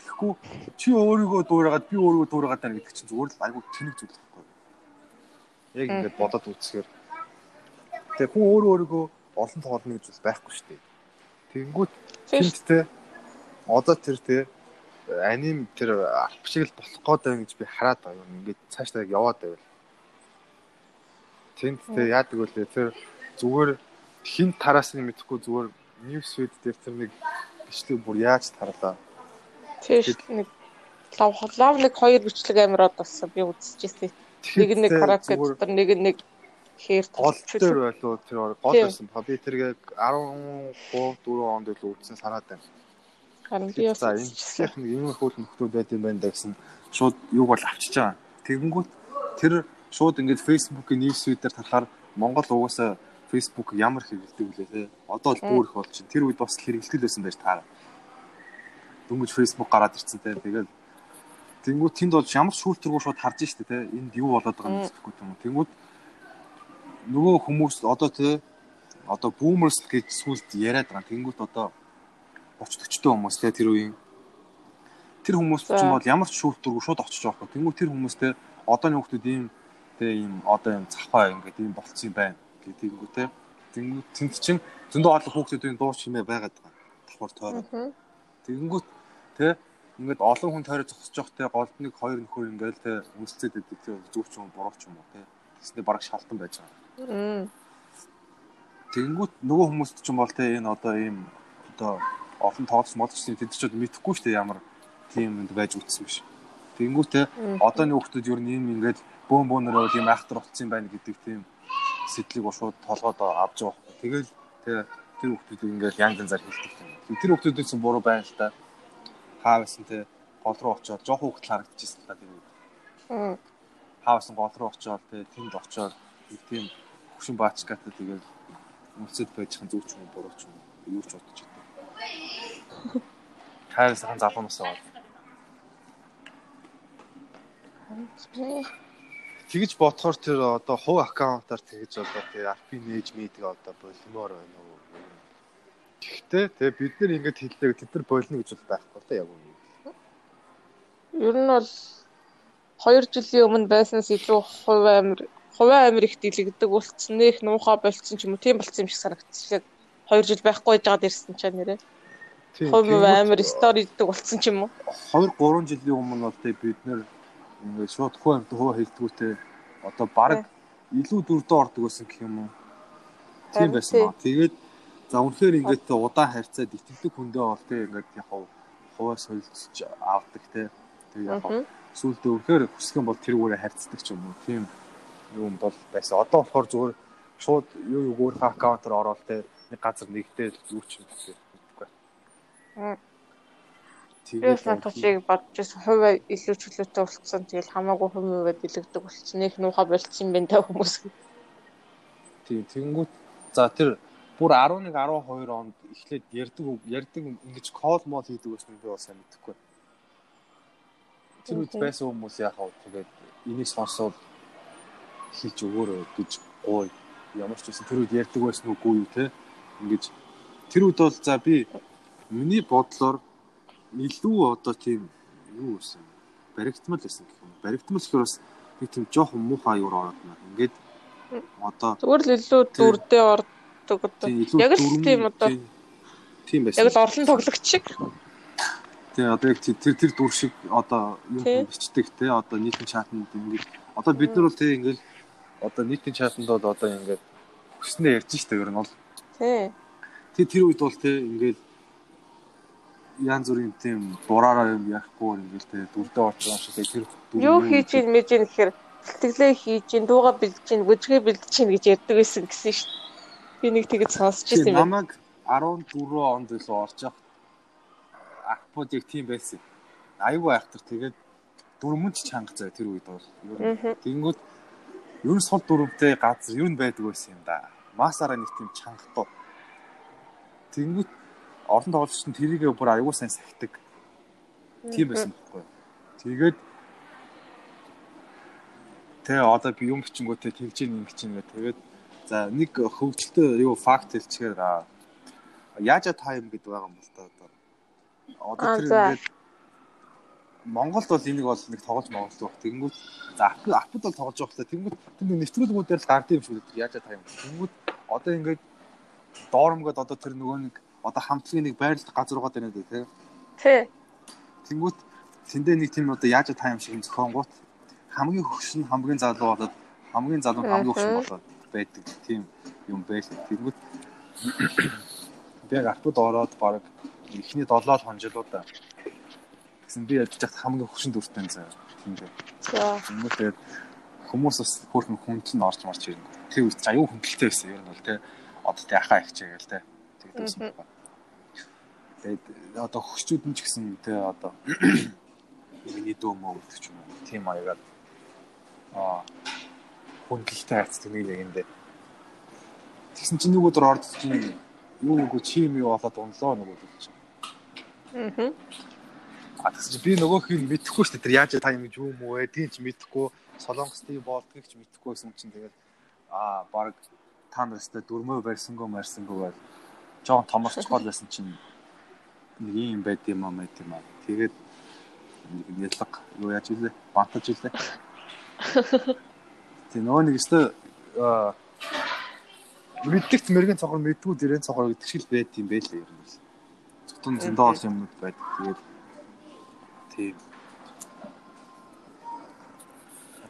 Тэгэхгүй чи өөрийгөө дуурайгаад би өөрийгөө дуурайгаад байна гэдэг чинь зүгээр л айгүй тэнэг зүйл байхгүй. Яг ингээд бодоод үзэхээр. Тэгээ хүн өөрөө өөрийгөө олон тоглоно гэж бас байхгүй шүү дээ. Тэгэнгүүт тэмт те одоо тэр те аним тэр аль шиг л болох гээд байна гэж би хараад байгаа юм. Ингээд цаашдаа яваад байвал. Тэнд тэ яадаг үлээ тэр зүгээр хин тараас нь мэдэхгүй зүгээр news feed дээр тэр нэг бичлэг бүр яаж тарлаа. Тийм нэг лав лав нэг хоёр бичлэг амир од болсон би үзчихсэн. Нэг нэг характер дотор нэг нэг хээр гол дээр байлуу тэр гол байсан. Би тэргээ 13 4 онд л үзсэн санаад байна. Харин би бас энэ нэг юм хөл нөхдөл байд юм байна гэсэн шууд юг бол авчиж байгаа. Тэгэнгүүт тэр шууд ингээд Facebook-ийн news feed-дээр тарахаар Монгол угаасаа Facebook ямар хэрэгэлдэг вүлээ те. Одоо л бүр их болж чинь. Тэр үед бас хэрэгэлдэг байсан байж таараа. Дөнгөж Facebook гараад ирсэн те. Тэгэл Тэнгүүд тэнд бол ямар шүүлтэргүй шууд харж штэ те. Энд юу болоод байгаа юм гэхгүй юм. Тэнгүүд нөгөө хүмүүс одоо те одоо boomers гэж сүлд яриад байгаа. Тэнгүүд одоо 30 40 хүмүүс те тэр үеийн тэр хүмүүс ч юм бол ямар ч шүүлтэргүй шууд очиж байгаа байхгүй. Тэнгүүд тэр хүмүүс те одооны хүмүүс ийм те ийм одоо ийм цахаа ингээд ийм болцсон юм байна гэдгийг те. Тэнгүүд тэнд чинь зөндөө олон хүмүүсийн дуу чимээ байгаад байгаа. Давхар тойроо тэгэнгүүт те ингээд олон хүн тойроо зогсож явах те голд нэг хоёр нөхөр ингээд те үнэлцээд байдаг те зүгч юм бурууч юм уу те. Тэснэ бараг шалтан байж байгаа. Тэгэнгүүт нөгөө хүмүүст ч юм бол те энэ одоо ийм одоо олон тоолч модчны тэд ч мэдэхгүй шүү дээ ямар тийм юмд байж үтсэн биш тэгэнгүүт те одооны хүмүүс ер нь ийм ингээд бөөн бөөнөрөө тийм айхтар утсан юм байна гэдэг тийм сэтлийг шууд толгойд авч байгаа байхгүй. Тэгэл тэр хүмүүсийг ингээл янз янзаар хэлдэг юм. Тэр хүмүүсээс буруу байна л та. Хаавсан те гол руу очиод жоох хүүхд харагдчихсан та үед. Хаавсан гол руу очиод те тэнд очиод тийм хөшин баачгатай тэгэл үлцэд байж хан зүг ч юм буруу ч юм юу ч бодож идэв. Хайрсан залуунаас аваад. Тэгж бодохоор тэр одоо хувь аккаунтаар тэгж одоо тэр RP нээж мэдээ одоо болмоор байна уу. Гэхдээ тэгээ бид нар ингэж хэллээ тэд нар болно гэж бол байхгүй л яг үнэ. Ер нь бол 2 жилийн өмнө байснаас илүү хувь амир хувь амир их дэлгдэг болцсон нэх нуухай болцсон ч юм уу тийм болцсон юм шиг санагдчихлаа. 2 жил байхгүй жаад ирсэн ч нэрээ. Хувь амир стори иддэг болцсон ч юм уу. 2 3 жилийн өмнө бол тэгээ бид нар ингээд шууд хөө амт хөө хэлдгүүтэй одоо баг илүү дүрдээ ордог байсан гэх юм уу. Тийм байсан ба. Тэгээд за үнэхээр ингээд удаан харьцаад итгэлэг хүндээ бол тэг ингээд яг хуваа солилцож авдаг те. Тэгээд яг сүүлдээ үнэхээр хүсэх юм бол тэр үүрээ харьцдаг ч юм уу. Тийм юм бол байсан. Одоо болохоор зүгээр шууд юу юу өөр аккаунтаар ороод те нэг газар нэгдээд юм гэсэн. Тэгээд санточийг бодож байсан хувь илүү чөлөөтэй болцсон. Тэгэл хамаагүй хүмүүвээ дэлгдэг болцсон. Нэг нуухай болцсон юм байна та хүмүүс. Тийм тэгэнгүүт за тэр бүр 11 12 онд эхлээд ярддаг ярддаг ингэж кол мол хийдэг байсан би бас мэдэхгүй. Тэр үед байсан хүмүүс яхаа тэгээд энийг сонсоод хийж өгөөрэй гэж гой ямар ч үсэн тэр үед ярддаг байсан үгүй юу те ингэж тэр үед бол за би миний бодлоор илүү одоо тийм юу гэсэн баригдмал байсан гэх юм. Баригдмал гэхээр бас нэг тийм жоохон муухай аюур ороод байна. Ингээд одоо зүгээр л илүү дүрдээ ордог одоо яг л тийм одоо тийм байсан. Яг л орлон тоглогч шиг. Тэгээ одоо яг тэр тэр дүр шиг одоо юу бичдэг те одоо нийтийн чатанд ингээд одоо бид нар бол тэг ингээд одоо нийтийн чатанд бол одоо ингээд хүснээ ярьж штэ ер нь бол. Тий. Тэг тэр үед бол те ингээд янз бүрийн тийм дураараа юм яахгүй ингээл те дүрдээ орж байгаа шиг тэр юу хийж ийн мэж ийн гэхээр сэтгэлээ хийж ийн дууга бэлдэж ийн бүжгээ бэлдэж ийн гэж ярьдаг байсан гэсэн шүү дээ. Би нэг тэгэж сонсч ирсэн юм. Намайг 14 онд илүү орж явах ахпууд яг тийм байсан. Аюу айхтар тэгээд дөрмөнд чанга зай тэр үед бол. Тэнгүүд ер нь сул дөрөвтэй газар юу байдаг байсан юм да. Масараа нэг тийм чангатуу. Тэнгүүд олон тоглогч нь тэрийгээ бүр аягүй сайн сахидаг. Тийм байсан байхгүй. Тэгээд тэгээ одоо би юм бичингүүтээ тэгж ийн ингэж ийн тэгээд за нэг хөвгөлтөө юу факт хэлчихээр яажа тайм гэдэг байгаа юм бол та одоо. Одоо тэр ингээд Монголд бол энийг бол нэг тоглож Монголд байх. Тэнгүүд за апд бол тоглож байх. Тэнгүүд тэр нэвтрүүлгүүдээр л гардыг юм шүү дээ. Яажа тайм. Тэнгүүд одоо ингээд доормгод одоо тэр нөгөө нэг одоо хамтлагийн нэг байрлал газар угаад байна дээ тий. Тий. Тэнгүүт тэндээ нэг тийм одоо яаж та юм шиг зөхионгууд хамгийн хөгш нь хамгийн залуу болоод хамгийн залуу хамгийн хөгш болоод байдаг тийм юм байл. Би яг автод ороод баг эхний 7 хонжилуудаа гэсэн би яж чад хамгийн хөшин дүртэй заа. Тийм дээ. Тэгмээ тэгээд хүмүүс бас хөөрхөн хүн чинь орж марч ирнэ. Тэр үед аюу хөндлөлтэй байсан ер нь бол те. Одоо тэ ахаа их чигээл те. Тэгдсэн байна. Тэгээд одоо хөшчүүд нь ч гэсэн те одоо миний дөө мөө гэдэг ч юм уу. Тийм аягаар аа хөндлөлтэй хайцдаг нэг юм дээ. Тэгсэн чинь нэг өдөр орж чинь юу нэг чим юу болоод унлоо өдөр чинь. Аа. А тэгсэн чинь би нөгөөхийг мэдэхгүй шүү дээ. Тэр яаж та юм гэж юу мүү ээ. Тийм ч мэдэхгүй. Солонгос тийм болдгийг ч мэдэхгүй гэсэн чинь тэгээд аа баг та нартай дөрмөө барьсангүй марсангүй байл. Жон томорч гол байсан чинь нэг юм байд юм аа мэд юм аа. Тэгээд нэг ялга юу яаж илээ? Бантаж илээ. Тэг нөгөө нэг өстө мэддэгт мэрэгэн цогор мэдгүй дэрэн цогор гэдэг шиг л байд юм бэ л ер нь. Цутун зөндөө олон юмнууд байдаг. Тэгээд тийм.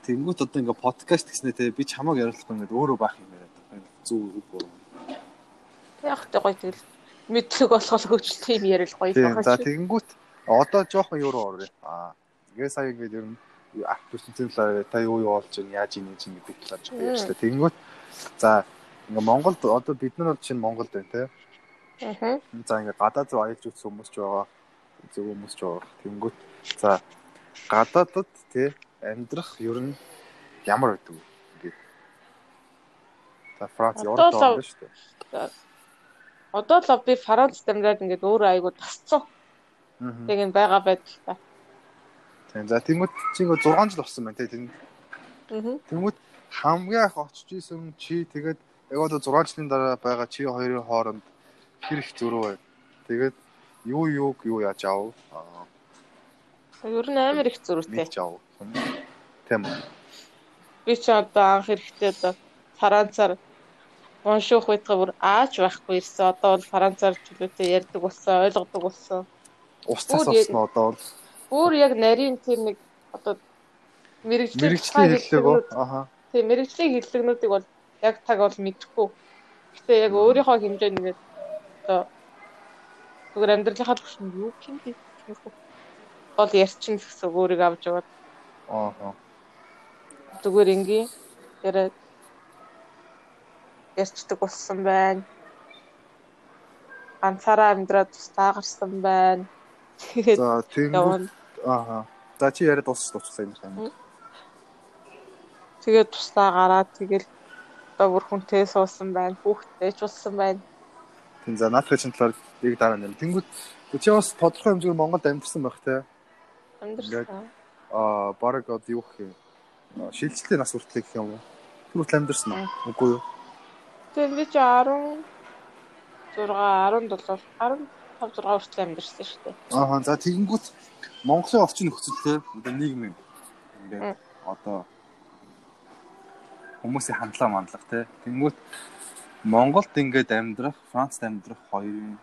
Тэнгүүт одоо ингээ подкаст гэснээр те би чамааг яриулахгүй ингээ өөрөө байх юм яриад байгаа. Зүг үгүй. Яг тэ гоё тэгэл мэдлэг болгол хөгжил тийм ярил гоё Тийм. За тэгэнгүүт одоо жоохон юу руу орё. Аа. Ингээ сая ингээд ер нь аппликейшн талаар та юу юу болж байна, яаж ийм чинь гэдэг талаар жоохон ярьчлаа. Тэгэнгүүт за ингээ Монголд одоо бид нар бол чинь Монголд байна те. Аа. За ингээ гадаад руу аялж үзсэн хүмүүс ч байгаа. Зөв хүмүүс ч байгаа. Тэнгүүт за гадаадд те амьдрах ер нь ямар байдаг вэ? Ингээ. За Франц Европ байна шүү дээ. Одоо л би Францд амьдраад ингээд өөрөө айгуу тасцсан. Тэг юм байгаа байдалтай. Тийм. За тэнгүүт чи ингээ 6 жил болсон байна те. Тэнд Аа. Тэнгүүд хамгийн их очиж исэн чи тэгээд яг одоо 6 жилийн дараа байгаа чи хоёрын хооронд хэр их зөрүү байна. Тэгээд юу юуг юу яаж аав? Аа, Ер нь амар их зөрүүтэй. Ч аав. Тийм үү? Би ч одоо анх эрэхтэй одоо Францаар унших үедээ бүр аач байхгүй ирсэн. Одоо бол Францаар чөлөөтэй ярьдаг болсон, ойлгодог болсон. Ус цас болсон одоо бол Бүр яг нарийн тийм нэг одоо мэрэгжлийн хэллэг үү? Аха. Тийм мэрэгжлийн хэллэгнүүдийг бол яг таг бол мэдэхгүй. Гэтэ яг өөрийнхөө хэмжээнд ингээд одоо зүгээр амьдралынхаа төвшөнд юу юм бэ? бол ярьчин гэсэн өөрийг авч яваад Аха. зүгээр ингийн яриад ярьцдаг болсон байна. Ганцаараа амьдраад тусдаа гарсан байна. Тэгээд За явна. аха. За чи яриад дуусч дуусчихсан юм байна. Тэгээд тусдаа гараад тэгэл одоо бүр хүнтэй суусан байна. Хүүхдтэй ч болсон байна. Тийм за наадах чинь талаар яг дараа нэр. Тэнгүүд чи бас тодорхой хэмжээгээр Монголд амьдсан байх те. Амьдрсан. Аа баг одоо юу гэх юм? Аа, Шилжилтийн нас хүртэл гэх юм уу? Тэр хүртэл амьдсан уу? Үгүй юу? Тэгээд би чи 10 6 17 15 6 хүртэл амьдэрсэн шүү дээ. Аа за тэгэнгүүт Монголын орчин нөхцөлтэй одоо нийгмийн ингээд одоо хүмүүсийн хандлага мандлага те. Тэгэнгүүт Монголд ингээд амьдрах, Францд амьдрах хоёрын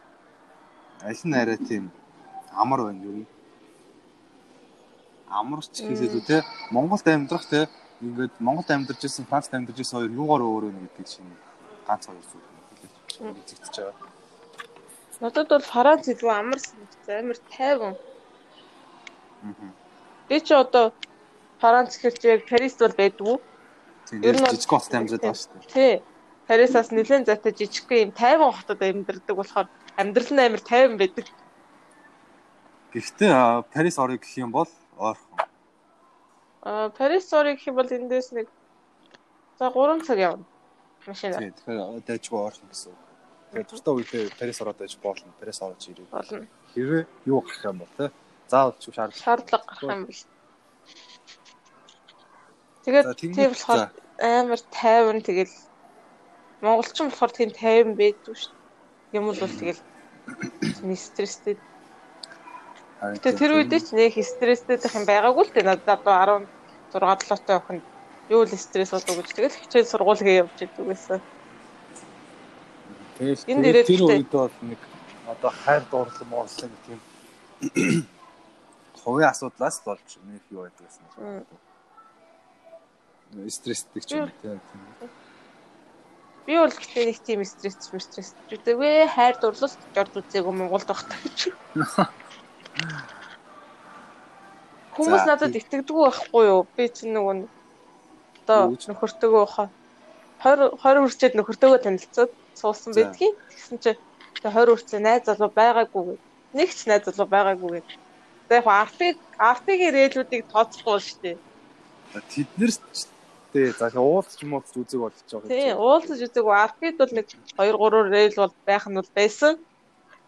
аль нь арай тийм амар байна юу? Амарч хийсэл үү те. Монголд амьдрах те. Ингээд Монголд амьдарч ирсэн, Францд амьдарч ирсэн хоёр юугаар өөр вэ гэдэг чинь ганц хоёр зүйл Мм. үзэгдэж байгаа. Надад бол Франц илүү амар санагдсан. Амар тайван. Би ч одоо Франц чи яг Парист бол байдгүй. Ер нь жижиг хотод амьдарч байгаа шүү дээ. Тий. Парисаас нэлээд зайтай жижигхэн юм тайван хотод амьдардаг болохоор амьдрал нь амар тайван байдаг. Гэхдээ Парис орё гэх юм бол ойрхон. Аа Парис орыг гэх юм бол эндээс нэг за 3 цаг явна. Машинаар Тийм. Тэгэхээр дайжгүй ойрхон гэсэн. үг. Тэгэхээр тусдаа үедээ Парис ороод байж болно. Парис орж ирээ. болно. Хэрвээ юу гарах юм бол те. Заавал ч шаардлага. Шаардлага гарах юм бол. Тэгээд тийм болохоор амар тайван тэгэл монголчин болохоор тийм тайван байдгүй шүү дээ. Юм бол тэгэл стресстэй. Гэтэ тэр үедээ ч нэг стресстэй байх юм байгаагүй л дээ. Надад одоо 16 7-той охин юу л стресс болов гэж тэгэл хичээл сургуулгээ явж идэв гэсэн. Тэгэл тэр үед бол нэг одоо хайр дуурлан муурлан гэх юм. Хувийн асуудлаас болж нэг юу байдаг гэсэн. Мм. Стресстэй ч юм те. Би бол гэхдээ нэг тийм стресс стресс үгүй хайр дурлал жорд үзээгүй Монголд багтаа гэж. Хүмүүс надад итгэдэггүй байхгүй юу? Би чинь нөгөө одоо нөхөртөөгөө 20 20 хүрчээд нөхөртөөгөө танилцаад суусан байдгийн. Тэгсэн чинь 20 хүрчээ найз залуу байгаагүй. Нэг ч найз залуу байгаагүй. Тэгээ яг артыг артыгийн рээлүүдийг тооцохгүй шүү дээ. Тэд нэр Тэ за уулзч юм уулзч үзэг болж байгаа. Тий, уулзч үзэг аркид бол нэг 2 3 рейл бол байх нь бол байсан.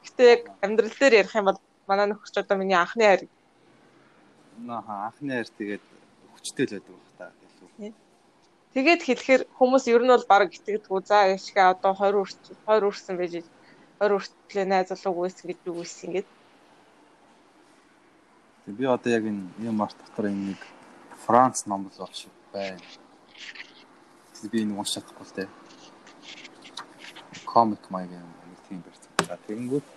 Гэтэ яг амьдрал дээр ярих юм бол манай нөхөрч одоо миний анхны хайр. Нааха анхны хайр тэгээд хүчтэй л байдаг бах та илүү. Тэгээд хэлэхээр хүмүүс ер нь бол баг итгэдэггүй. За яшгээ одоо 20 үрс 20 үрсэн байж 20 үртлээ найз залууг үйсэн гэж юу үйсэн ингээд. Би одоо яг энэ юм арт дотор энэ нэг Франц номлол болчих байна би энэ унш чадахгүй л дээ. Комик маяг юм нэг тийм барьсан. За тэгэнгүүт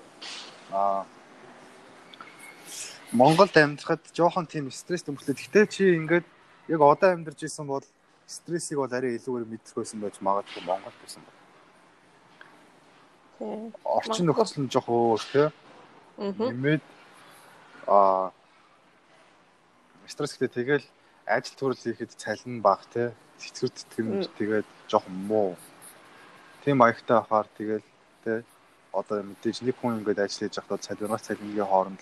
аа Монголд амьдрахад жоохон тийм стресс төмөрлөө. Гэхдээ чи ингээд яг одоо амьдарч исэн бол стрессийг бол арай илүүгээр мэдэх байсан байж магадгүй Монголд байсан баг. Тийм. Орчин нөхцөл нь жоох өөр тий. Аа. Нэмээд аа стресс гэдэг тэгэл ажил төрөл хийхэд цалин баг тий сэтгэр тэтгэн тэгээд жоохон муу. Тийм маягтай байхаар тэгэл тэ одоо мэдээж нэг хүн ингээд ажил хийж байхдаа цалингаас цалингийн хооронд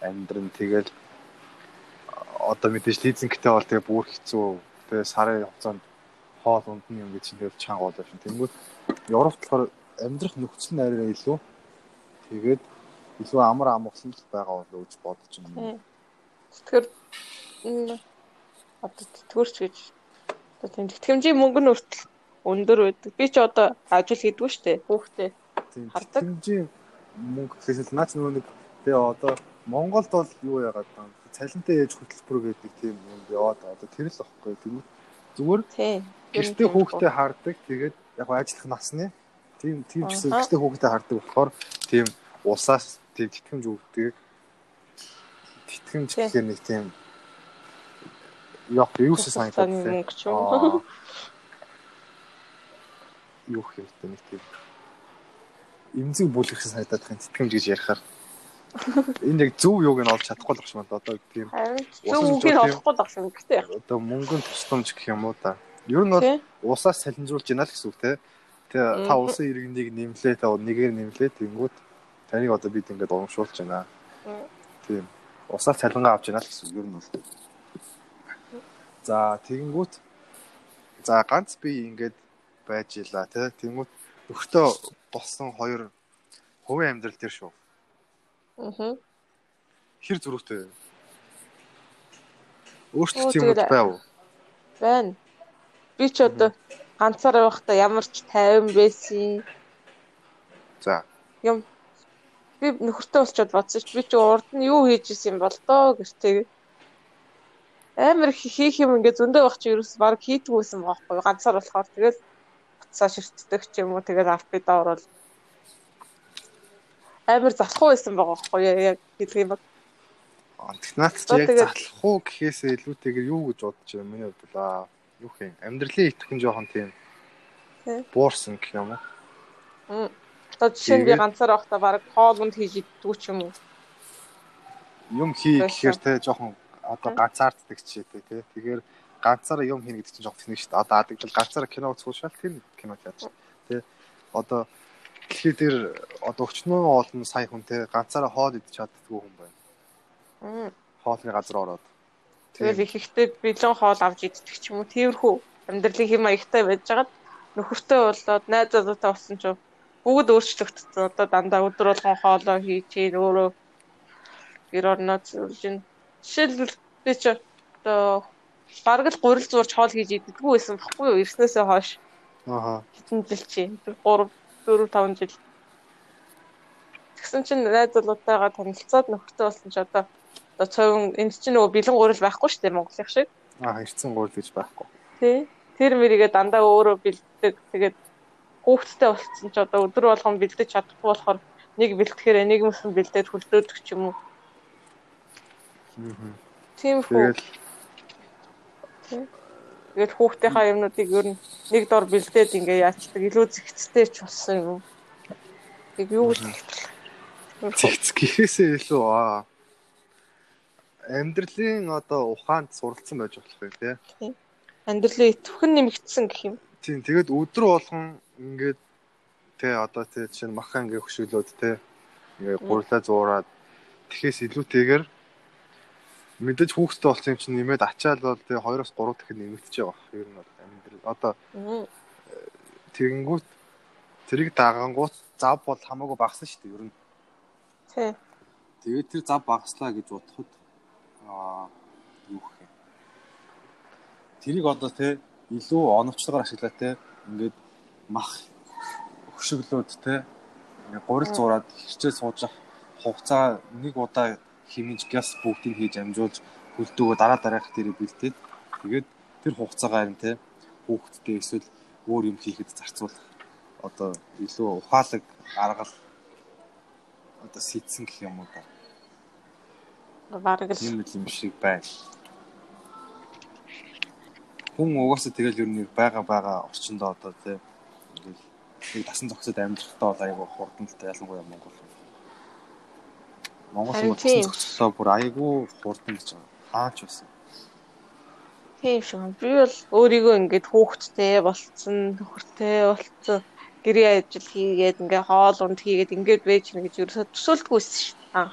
амьдрын тэгэл одоо мэдээж лизингтэй бол тэгээ бүр хэцүү тэгээ сарын хугацаанд хоол ундны юм гэж тэгэл чанга болоо шин. Тэнгүүд Европт болохоор амьдрах нөхцөл нь арай илүү тэгээд илүү амар амгалан байгаа болоо гэж бодож байна. Тэгэхээр одоо тэтгэвэрч гэж Одоо тийм тэтгэмжийн мөнгө нь хүртэл өндөр байдаг. Би ч одоо ажил хийдгүү штэ хүүхдээ. Тэтгэмжийн мөнгө гэхээс л наач нөгөө нэг би одоо Монголд бол юу яагаад таа цалинтай ээж хөтөлбөр гэдэг тийм юм яваад одоо тэр л ахгүй тэгвэл зүгээр гэртээ хүүхдээ хардаг тэгээд яг ажиллах насны тийм тийм ч гэсэн гэртээ хүүхдээ хардаг болохоор тийм усаас тийм тэтгэмж өгдөг. Тэтгэмж гэхээр нэг тийм Яг юу ч санагдаад байна. Юу хэрэгтэй нэг тийм. Эмзэг бүлгэрхэн санагдаад байна. Тэтгэмж гэж ярихаар. Энэ яг зөв юуг нь олж чадахгүй л багш маа одоо тийм. Зөв үг нь олохгүй л багш юм гэхдээ. Одоо мөнгөнд тусламж гэх юм уу та. Ер нь бол усаас салинжуулж яана л гэсэн үг те. Тэгээ та усын иргэнийг нэмлээ та нэгээр нэмлээ тэнгүүд таныг одоо бид ингээд урамшуулж байна. Тийм. Усаас цалингаа авч яана л гэсэн үг ер нь бол. За тэгэнгүүт за ганц би ингээд байж ила тий. Тэнгүүт өгтөө болсон хоёр хувийн амьдрал дээр шүү. Аа. Хэр зүрхтэй. Өөртөө тийм үү байв уу? Байна. Би ч одоо ганцаар байхдаа ямар ч тайван байсан. За. Юм би нөхөртөө болчиход бодсон ч би ч урд нь юу хийж исэн юм бол доо гэртээ амар хийх юм ингээд зөндөө байх чи ерөөс баг хийдгүйсэн байхгүй ганцаар болохоор тэгэл буцаа ширтдэг ч юм уу тэгэл альпида орол амар залхуу байсан байгаа байхгүй яг хэлэх юм Технат ч яг залхуу гэхээсээ илүүтэйгээр юу гэж бодож байна миний хувьд л юу хин амьдралын итгэн жоохон тийм буурсан гэх юм уу? Одоо жишээ нь би ганцаар байхдаа баг хоолунд хийж иддэг ч юм уу? Юм хий гэхээр те жоохон одоо ганцаарддаг ч гэдэг тий. Тэгэхээр ганцаараа юм хийнэ гэдэг чинь жоох тэнэг шүү дээ. Одоо адагдал ганцаараа кино үзэх шал тэр кино яаж тий. Одоо дэлхий дээр одоо өчнөө олон сая хүнтэй ганцаараа хоол идэж чаддгүй хүн байна. Хоолны газар ороод. Тэгэл их ихтэй бэлэн хоол авч иддэг ч юм уу. Тиймэрхүү амьдралын хэм маягтай байж байгаад нөхөртэй болоод найзуудтай болсон ч бүгд өөрчлөгдсөн. Одоо дандаа өдөр болгон хоолоо хийж, өөрөө гэр орноо зөвлөж Жишээлбэл би ч одоо бараг л гурил зурж хоол хийж иддэггүй байсан баггүй юу? Ирснээсээ хойш. Аа. Хэдэн жил чи? 3 4 5 жил. Тэгсэн чинь найз залуутайгаа танилцаад нөхөртэй болсон ч одоо одоо цовин энд чинь нөгөө бэлэн гурил байхгүй шүү дээ Монголын шиг. Аа, хэрцэн гурил гэж байхгүй. Тий. Тэр мэрийгээ дандаа өөрөө бэлддэг. Тэгээд хүүхдтэй болсон ч одоо өдөр болгон бэлдэж чадахгүй болохоор нэг бэлтгэхээр нэг мөсөн бэлдээд хөлдөөдөг ч юм уу. Тийм үү. Тэгээд хүүхдийнхаа юмнуудыг ер нь нэг дор бэлдээд ингээ яачдаг илүү зэгцтэй ч болсон юм. Тэг юу гэж зэгц гэхээсээ илүү аа амьдралын одоо ухаанд суралцсан байж болох юм тий. Амьдралын идэвхэн нэмэгдсэн гэх юм. Тийм тэгээд өдөр болгон ингээд тий одоо тий чинь махан ингээ хөшөөлөөд тий ингээ гурлаа зуураад тэхээс илүүтэйгээр мэдээж хүүхдтэй болсон юм чинь нэмээд ачаал бол тэгээ 2-оос 3 дахин нэмэгдэж байгаа. Ер нь бол амьдрал одоо тэгэнгүүт тэрийг дагангууд зав бол хамаагүй багасна шүү дээ ер нь. Тий. Тэгээд тэр зав багаслаа гэж бодоход аа юу гэх юм. Тэрийг одоо те илүү оновчлогоор ашиглаа те ингээд мах хөшөглөөд те гурил зураад хэрчээ сууж хугацаа нэг удаа химиж газ бүгдийг хийж амжуулж хөлдөөгөө дараа дараах дээр бэлдээд тэгээд тэр хугацаагаа харин те хүүхдтэй эсвэл өөр юм хийхэд зарцуулах одоо илүү ухаалаг аргал одоо сэтсэн гэх юм уу да. Бараг л юм юм шиг байна. Хүн угаасаа тэгэл ер нь байгаа байгаа орчиндөө одоо те ингээл нэг тасан зогсоод амьдрахтаа бол айгүй хурдтай ялангуяа Монгол Монгол хүмүүс зохицлоо бүр айгүй хурдан гэж. Хаач байсан. Тийм шүү. Би бол өөрийгөө ингээд хүүхэдтэй болцсон, нөхөртэй болцсон, гэрээ ажил хийгээд ингээ хоол унд хийгээд ингээд байж гэнэ гэж ерөөсө төсөөлдгүйсэн шүү. Аа.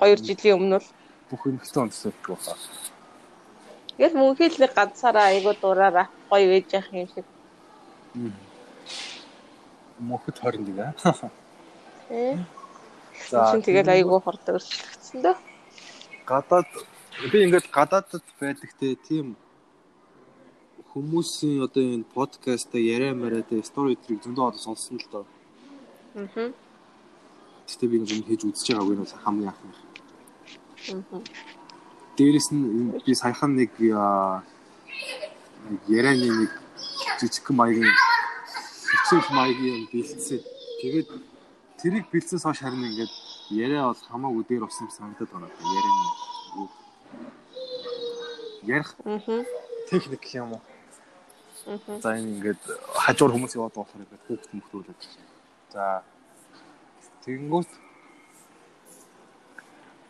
2 жилийн өмнө бол бүх эмэгтэй он төсөөлдөг байна. Тэгэл мөнхий л нэг ганцаараа айгүй дураараа гоё вэж явах юм шиг. Мөнхөд 21 аа. Э. За тэгэл айгүй хурд өрсөлдөгцсөн дөө. Гадаад би ингээд гадаадд байдаг те тийм хүмүүсийн одоо энэ подкаст яриа мараа те стори трийг зөндөө одоо сонссон л доо. Аа. Гэтэ би нэг юм хийж үзэж байгаагүй нь хамгийн анх юм. Аа. Дээрэс нь би саяхан нэг ярианы нэг жижиг маягийн хичээл маягийн бэлдсэн. Тэгээд тэрийг бэлдсэнээс хойш харин ингээд яриа бол хамаагүй дээр усан санагдаад байна. Ярианы юу ярих техник гэх юм уу? За энэ ингээд хажуур хүмүүс яваад болохоор ингээд хүүхд мөхтүүлээд. За тэгэнгүүт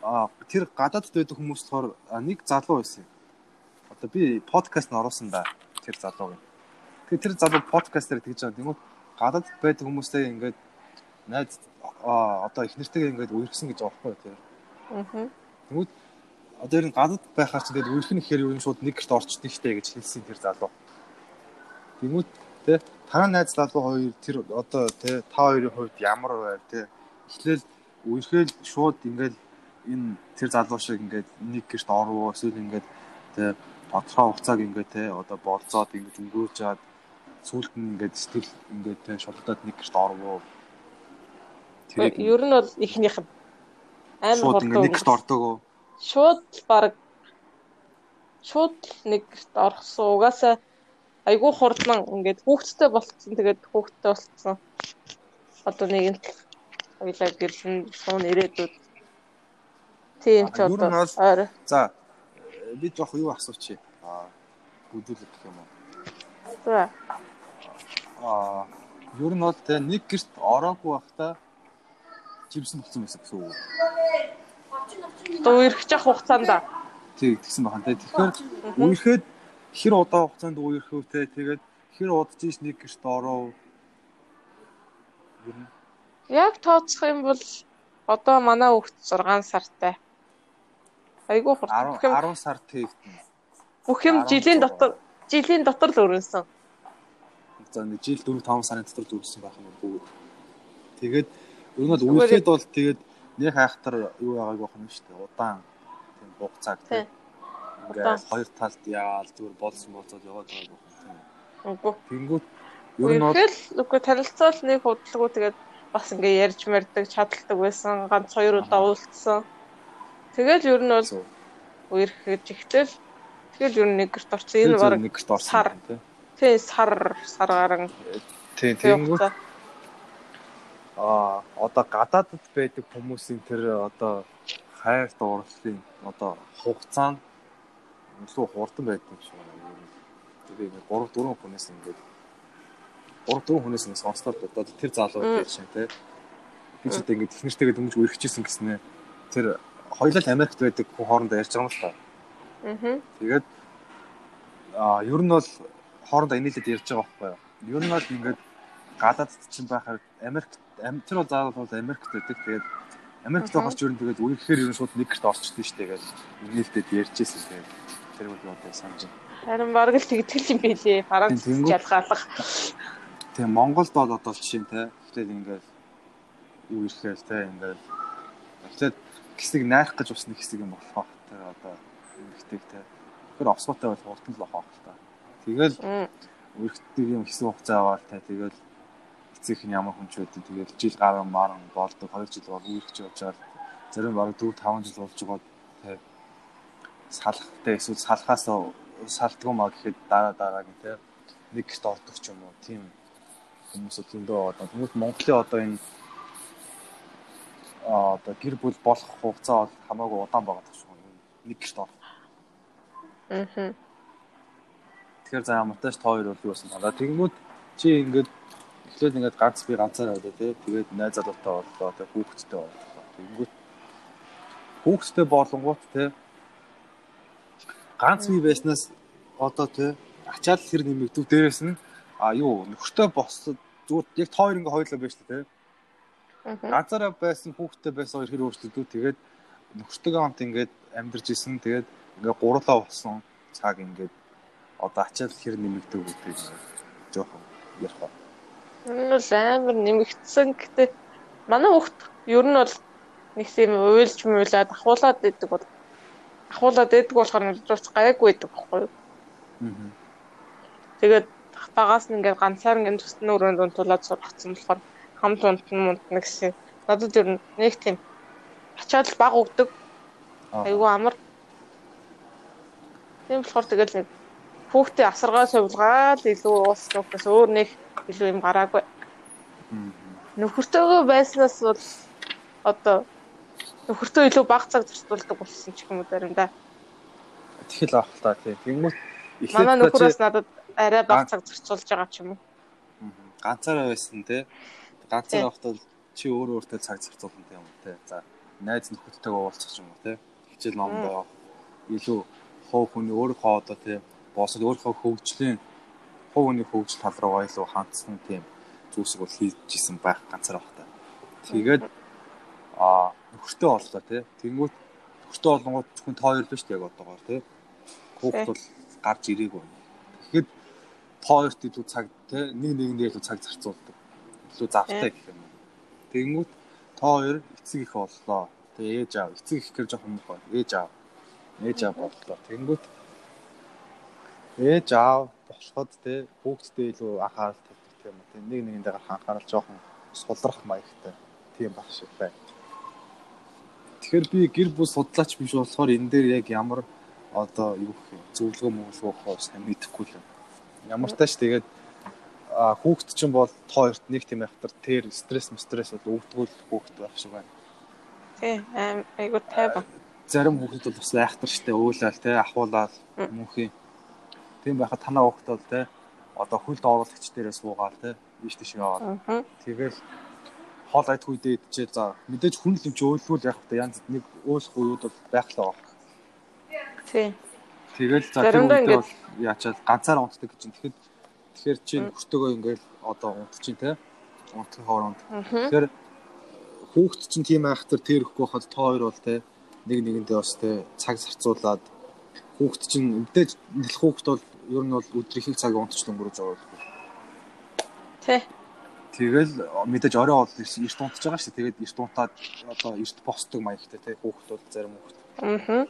а тэр гадаадд байдаг хүмүүс болохоор нэг залуу байсан. Одоо би подкаст н оруулсан да тэр залууг. Тэгээ тэр залуу подкаст дээр тэгж байгаа. Тэнгүүт гадаадд байдаг хүмүүстэй ингээд найз одоо их нэртэйгээ ингээд үерхсэн гэж байгаа байхгүй тийм. Аа. Тэгмүүд одоо ер нь гадад байхаар ч ингээд үерхэн ихээр ер нь шууд нэг гэрт орчдгийг штэ гэж хэлсэн тэр залуу. Тэгмүүд тэ танаа найз залуу хоёр тэр одоо тэ та хоёрын хувьд ямар байв тэ эхлээл үерхээл шууд ингээд энэ тэр залуу шиг ингээд нэг гэрт орвоо эсвэл ингээд тэ тодорхой хугацааг ингээд тэ одоо болцоод ингээд өнгөрөөж чаад сүүлд нь ингээд сэтгэл ингээд тэ шулдаад нэг гэрт орвоо тэрийг ер нь бол ихнийх нь амар хурдан нэгт ордог. Шууд баг шууд нэгт орсон. Угаасаа айгүй хурдан ингээд хүүхдтэй болцсон. Тэгээд хүүхдтэй болцсон. Одоо нэг нь хоёлаа гэрсэн суун ирээдүүд. Тийм ч одоо ойр. За би жоох юу асуучих. Аа бүдүүлэх гэх юм уу? За. Аа ер нь бол тэ нэг гэрт ороогүй байхдаа жимсэн болсон байсан гэсэн үг. Одоо үерхэж явах хугацаанд тий тэгсэн байна те. Тэгэхээр үерхэд хэр удаа хугацаанд үерх вэ те. Тэгээд хэр удаж иш нэг гэрт ороо. Яг тооцох юм бол одоо манай хүүхд 6 сартай. Айгуу хурд. 10 сар тэгтэн. Бүх юм жилийн дотор жилийн дотор л өрнөсөн. За нэг жил 4 5 сарын дотор л өрнөсөн байх юм бүгд. Тэгээд Ер нь бол үерхэд бол тэгээд нэг хайхтар юу байгааг байх юм шүү дээ. Удаан тийм буг цаг тийм. Ингээд хоёр талд яал зүгээр болсон болцоод яваад байгаа юм. Тэнгүүт ер нь бол үгүй танилцуул нэг худалгүй тэгээд бас ингээ ярьж мэрдэг чадалдаг байсан. Ганц хоёр удаа уулзсан. Тэгэл ер нь бол үерхэж ихтэл тэгэл ер нь нэг гэрт орсон. Энэ баг орсон тийм. Тий сар сар гарan. Тий тэнгүүт а одоо гадаадд байдаг хүмүүсийн тэр одоо хайр дурлалын одоо хугацаа нь илүү хурдан байдаг шиг би ингээд 3 4 хүнээс ингээд 3 4 хүнээс ингээд сонслоо одоо тэр залуу гэж шин те би ч одоо ингээд технэртэйгээ дөнгөж үргэжсэн гэснээр тэр хоёулаа Америкт байдаг хүн хоорондоо ярьж байгаа юм л та. Аа. Тэгээд а ер нь бол хоорондоо инээлээд ярьж байгаа байхгүй юу. Ер нь бол ингээд гадаад чинь байхаар Америк тэр бол заавал бол Америкт байдаг. Тэгээд Америкт байхаар ч ер нь тэгээд үехээр ер нь шууд нэг гэрт орчдөө штэ гэж инээлтэд ярьжсэн тэгээд тэр бол одоо санаж байна. Харин бараг л тэгтгэл юм билээ. Бараг жалгаалах. Тэгээ Монголд бол одоо жишээ нь те. Тэгэл ингээд юу ирэхээр те ингээд тэгээд хэсэг найрах гэж усны хэсэг юм болох те одоо ингэдэг те. Тэгэхээр овсгоотой бол хурдан л авах та. Тэгэл үргэлжлэх юм хэсэг хугацаа аваад те тэгэл эцэг нь ямар хүн ч байдаг. Тэгэл жил гараа маран болдог 2 жил бол үргэлж явж байгаа. Зарим бараг 4 5 жил болж байгаа те салахтай эсвэл салахаас салтгүй маа гэхэд дараа дараагийн те нэг гэрт ордог ч юм уу тийм хүмүүс зөндөө одоо хүмүүс Монголын одоо энэ одоо гэр бүл болох хугацаа бол хамаагүй удаан байгаа гэж байна. Нэг гэрт орох. Аа. Тэгэхээр за ямартай ч хоёр бол юу байсан талаа. Тэгэнгүүт чи ингээд эхлээд ингээд ганц би ганцаараа одоо тий тэгээд найз залуутай боллоо тий хүүхэдтэй боллоо. Тэгэнгүүт хүүхэдтэй болонгууд тий ганц бие байснаас одоо тий ачаал хэр нэмэгдв дээрээс нь а юу нөхөртэй босод зүгээр яг тоо ингээ хоёлоо байж тээ ганцаараа байсан хүүхдтэй байсан хоёр хэр өөрчлөгдөв тэгээд нөхөртөйгээ хамт ингээд амьдарч исэн. Тэгээд ингээ гурлаа болсон цаг ингээд одоо ачаал хэр нэмэгдэв гэдэг жоохон ярих ба. Энэ бол амар нэмэгдсэн гэдэг манай хүүхд ер нь бол нэг тийм уйлж муулаад ахуулаад идэг бол ахуулаад байдаг болохоор нөлөөч гайгүй байдаг байхгүй юу. Тэгээд багаас нь ингээд ганцаар ингээд төсний өрөөнд унтуулаад сургацсан болохоор хамт унтна мунтна гэсэн. Надад ер нь нэг тийм ачаад баг өгдөг. Айгу амар. Тийм болохоор тэгэл нэг хүүхдээ асаргаа сувилгаад илүү уус нөхөс өөр нэг илүү юм гараагүй. Нөхөртөөгөө байснаас бол одоо нөхөртөө илүү бага цаг зарцуулдаг болсон ч юм уу заримдаа. Тэгэл авах та тийм. Тэнгүүт эхлээд манай нөхөрөөс надад арай бага цаг зарцуулж байгаа ч юм уу. Ганцаараа байсан те. Ганцаараа авахтаа чи өөр өөртөө цаг зарцуулна юм те. За найз нөхөдтэйгээ уулзах юм уу те. Хичээл номд явах. Илүү хов хүний өөрийнхөө одоо те босод өөрийнхөө хөгжлийн хов хүний хөгжил тал руугаа илүү хандсан тийм зүйлсийг бол хийж исэн байх ганцаар байх та. Тэгээд аа нөхөртэй боллоо тий. Тэнгүүт нөхөртэй болонгууд зөвхөн та хоёр дээ яг одоогоор тий. Хүүхд бол гарч ирээгүй. Тэгэхэд та хоёрт илүү цаг тий нэг нэгэндээ илүү цаг зарцуулдаг. Илүү завтай гэх юм. Тэнгүүт та хоёр эцэг их боллоо. Тэгээ ээж аав эцэг их гэж жоохон мөх байна. Ээж аав. Ээж аав боллоо. Тэнгүүт ээж аав болоход тий хүүхдтэй илүү анхаарал тавьдаг юм уу. Нэг нэгэндээ анхаарал жоохон сулрах маягтай тийм баг шиг байна. Тэгэхээр би гэр бүл судлаач биш болохоор энэ дээр яг ямар одоо юу гэх юм зөвлөгөө мөглөх сайн мэдэхгүй л. Ямар тааш тэгээд хүүхэд чинь бол тоо хоёрт нэг тийм ахтар тэр стресс стресс бол өвдгөл хүүхэд байх шиг байна. Тий, айгуу тайван. Зарим хүүхэд бол бас айхтар штэ өөлөөл те ахуулаад мөнхийн. Тийм байхад танаа бол те одоо хөлд оруулагч дээрээ суугаал те биш тийш яваад. Тэгэл хоол айдгүй дээд чи за мэдээж хүн л юм чи өөлгүүл яг та янз нэг өөлөх үед бол байх л байгаа. Тий. Тэгэл за тэр үед бол яачаад ганцаараа унтдаг гэж чинь тэгэхэд тэгэхээр чи хүртөөгөө ингээл одоо унтчих те унтах хооронд. Тэгэхээр хүүхд чинь тийм айхтар тэр ихгүй хад та хоёр бол те нэг нэгэндээ бас те цаг зарцуулаад хүүхд чинь мэдээж нэлэх хүүхд бол ер нь бол өдрийн цаг унтч өнгөрөөж байгаа. Тий. Тэгэл мэдээж орой бол эрт унтж байгаа шүү. Тэгээд эрт унтаад одоо эрт босдог маягтай тий хүүхэд бол зарим хүүхэд. Аа.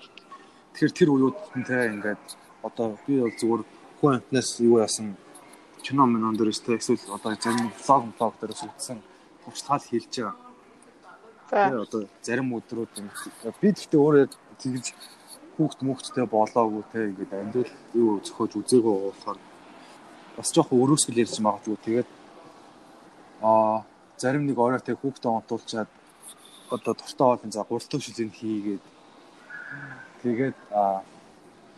Тэгэхээр тэр үеуд тий ингээд одоо би бол зүгээр хүн амтнаас юу яасан кино минон дээр шүү. Эсвэл одоо зарим влог влог дээрээс үзсэн туршлагал хийлж байгаа. Тэгээ одоо зарим өдрүүд би гэхдээ өөрөө тэгж хүүхд мөхчтэй болоогүй те ингээд амьдрал юу зөхөж үзээгөө болохоор бас жоохон өрөөсгөл ярьж магадгүй тэгээд аа зарим нэг орой тэг хүүхдээ онтуулчаад одоо дуртай бол за гуртан шүлэг хийгээд тэгээд аа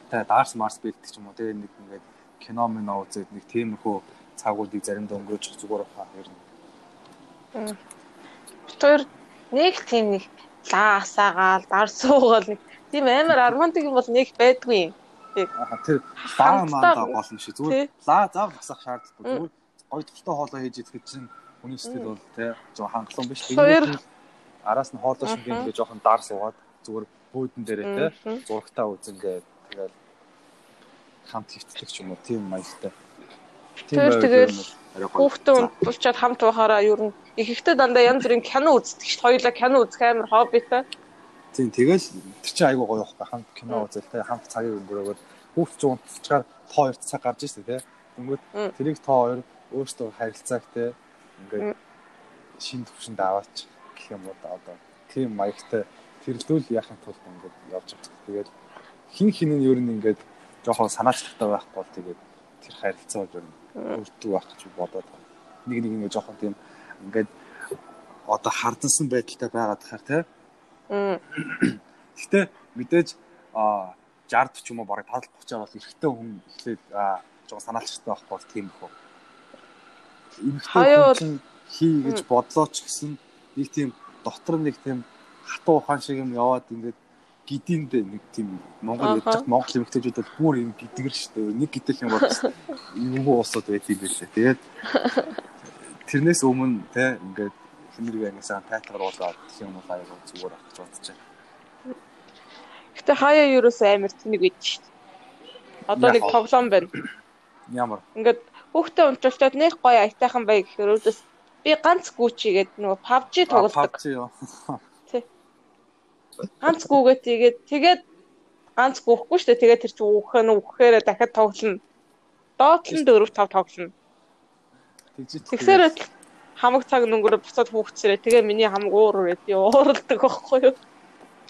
та дарс марс бэлдэх ч юм уу тэгээ нэг ингээд кино минь үзээд нэг тиймэрхүү цагуудыг заримдаа өнгөрөөж зүгээр хаа ер нь. Тэр нэг тийм нэг лаа асаагаал дар суугаал нэг тийм амар армантик юм бол нэг байдгүй юм. Тэр лаа маа гол нь шүү зүгээр лаа зав асах шаардлагагүй зүгээр гоё төвтэй хоолоо хийж идэхэд чинь хүний сэтгэл бол тий жоо хангалуун биш. Араас нь хоолоо шиг ингээ жоохон дар суугаад зүгээр бөөдөн дээрээ тий зурагтаа үзэнгээ тэгэл хамт хөвтлөх юм уу тийм маягтай. Тэр тэгэл хүүхдээ унтуулчаад хамт байхаараа ер нь ихэнхдээ дандаа янз бүрийн кино үздэг шүү дээ. Хоёулаа кино үзэх амар хоббитай. Тийм тэгэл тэр чинь айгүй гоё байхгүй. Хамт кино үзэл тэ хамт цагийг өнгөрөөгөл хүүхд ч унтчихаар тоо хоёр цаг гарч ирсэн тэ. Тэнгүүд тэрийг тоо хоёр өөртөө харилцааг тэ ингээд шин төвшөнд аваач гэх юм уу одоо. Тийм маягтай тэрлүүл яхахын тулд ингээд явж байгаа. Тэгээд хин хин нь ер нь ингээд жоохон санаачлагтай байхгүй бол тэгээд тэр харилцаа бол ер нь өөртөө байх гэж бодоод байна. Нэг нэг ингээд жоохон тийм ингээд одоо хардсан байдалтай байгаад тахаар тий. Гэтэ мэдээж а 60 ч юм уу бараг 70 30 бол эрэгтэй хүн эхлээд жоохон санаачлагтай байх бол тийм их үү. Эмэгтэй хий гэж бодлоо ч гэсэн нэг тийм дотор нэг тийм хатуу ухаан шиг юм яваад ингээд гидинд нэг тийм Монгол ядчих Монгол эмэгтэйчүүд бол бүр юм гидгэр шүү дээ. Нэг гидэх юм бол юм уу усууд байт юм байлээ. Тэгээд тэрнээс өмнө те ингээд хэмнэрэг ангисаа тайтгаруулаад гэх юм бол аяга зүгээр авч бодож байна. Гэтэ хаяа юурээс амар тэнэг байд шүү дээ. Одоо нэг тоглоом байна. Ямар. Ингээд хүүхдээ унтруулчаад нэг гоё аятайхан бай гэхээр өөдөөс би ганц гүүчигээд нөгөө PUBG тоглодог. PUBG юу ганц гүгээ тэгээд тэгээд ганц гүхгүй шүү дээ. Тэгээд тэр чинь үхэх нь үхэхээрээ дахиад тоглоно. Доотлон 4 5 тоглоно. Тэгэхээр хамаг цаг өнгөрөө буцаад хүүхцээрээ тэгээ миний хамаг уур үрээд ууралдаг байхгүй юу.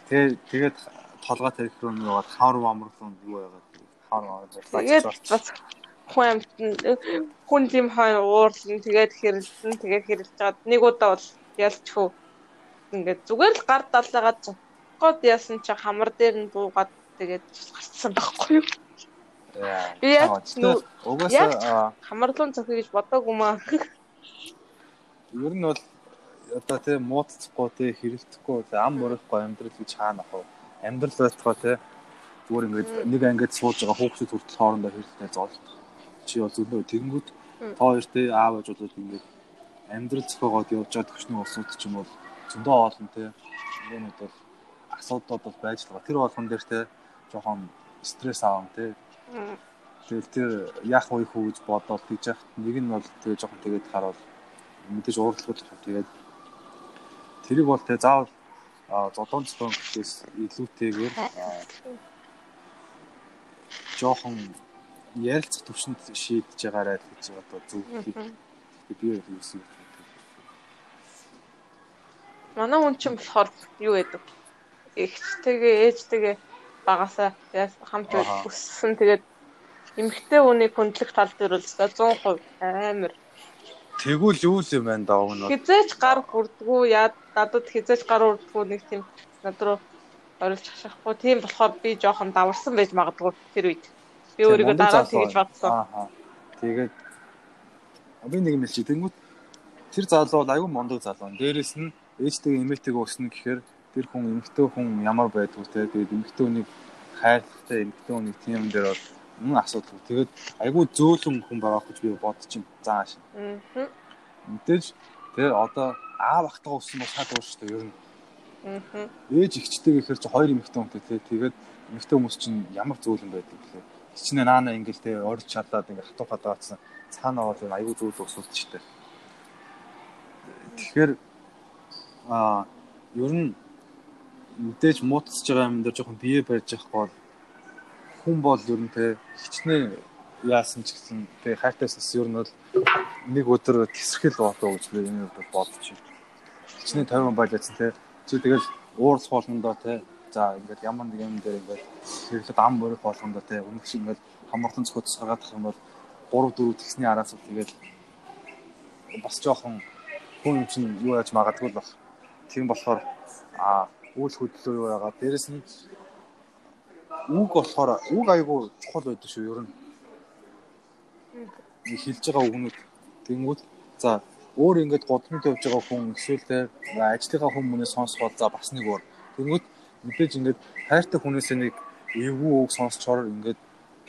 Тэгээ тэгээд толгой тарих руу яваад хавар амарлуун юу яагаад хавар амарлуун. Тэгээд бас хүн хүн тийм хойно уурлан тэгээд хэрэлсэн тэгээд хэрэлж чад нэг удаа бол ялчгүй ингээд зүгээр л гар даллаагаад гоод яасан чи хамар дээр нь буугаад тэгээд гарцсан байхгүй юу? Би яг угаасаа хамарлуун цохих гэж бодоогүй маа. Ер нь бол одоо тийм муудцахгүй тийм хэрэлдэхгүй ам мөрөхгүй амьдрал гэж хаана ах вэ? Амьдрал байтугай тийм зүгээр ингээд нэг ангид сууж байгаа хүүхдүүд хүртэл хоорондоо хэрэлдээ зоолт. Чи бол зөвлөө тэгэнгүүт та хоёр тийм аав ээж бол ингээд амьдрал зохиогоод явж байгаа төвчний улсууд ч юм бол зөндөө олон тийм юмуд бол асуудлууд бол байж байгаа. Тэр болгон дээр те жоохон стресс аав те. Тэгэл тэр яах вэ хүү гэж бодоод тийж яхад нэг нь бол тэгээ жоохон тэгээд харуул мэдээж уурдлах л тэгээд тэрийг бол тэгээ заавал зодон зодон гэхээс илүүтэйгээр жоохон ярилцах төвшөнд шийдэж байгаарай гэж одоо зөв хийх. Би юусэн. Манай хүн чинь болохоор юу гэдэг? Эгчтэйгээ ээжтэйгээ багасаа хамт өссөн тэгээд эмэгтэй хүний хүндлэх тал дээр бол 100% амар Тэгвэл юу л юм байна даа өгнө. Хизээч гар хүрдгүү яа надад хизээч гар хүрдгүү нэг тийм над руу орилж хашахгүй. Тийм болохоор би жоохон даварсан байж магадгүй тэр үед. Би өөрийгөө дараа тэгж бодсон. Аа. Тэгээд би нэг юм хэлчих. Тэнгүүт тэр залуу бол аюу мондуу залуу. Дээрээс нь ээжтэйгээ эмээтэйгээ өснө гэхээр тэр хүн эмэгтэй хүн ямар байдгүй те тэгээд эмэгтэй хүнийг хайртай эмэгтэй хүнийг тийм дээр бол мөн асуудал. Тэгээд айгүй зөөлөн хүн байгаа гэж би бодчих юм зааш. Аа. Мэдээж тэр одоо аав ахтайгаа өссөн бол шал уурш шүү дээ ер нь. Аа. Ээж ихчтэй гэхээр чи хоёр эмэгтэй хүнтэй те тэгээд эмэгтэй хүмүүс чинь ямар зөөлөн байдаг вэ? Хичнээн наана ингээл те орж чадаад ингээ хатуу хатаацсан цаанаа бол айгүй зөөл усуулт шүү дээ. Тэгэхээр аа ер нь мэдээж муутсаж байгаа юм дээр жоохон бие барьж явах бол хүн бол ер нь те хичнээн яасан ч гэсэн те хайтаасаас ер нь бол нэг өдөр тесрхэл болоо гэж би энэ бодож байна. Хичнээн 50 байлаацсан те чи тэгэл уурс болгондоо те за ингээд ямар нэг юм дээр ингээд хэрэглээд ам борих болгондоо те өмнөх шиг ингээд хамартан цохот саргаад тах юм бол 3 4 тэгсний араас бол тэгээд бас жоохон хүн юм чинь юу яаж магадгүй л баг. Тийм болохоор а үйл хөдлөл юу байгаа. Дээрэс нь үг болохоор үг айгу чухал байдаг шүү ер нь. хэлж байгаа үгнүүд. Тэнгүүд за өөр ингээд годмод явж байгаа хүн эсвэл те ажлынхаа мөнөө сонсгоод за бас нэг өөр. Тэнгүүд мэдээж ингээд хайртай хүнээс нэг эвгүй үг сонсчоор ингээд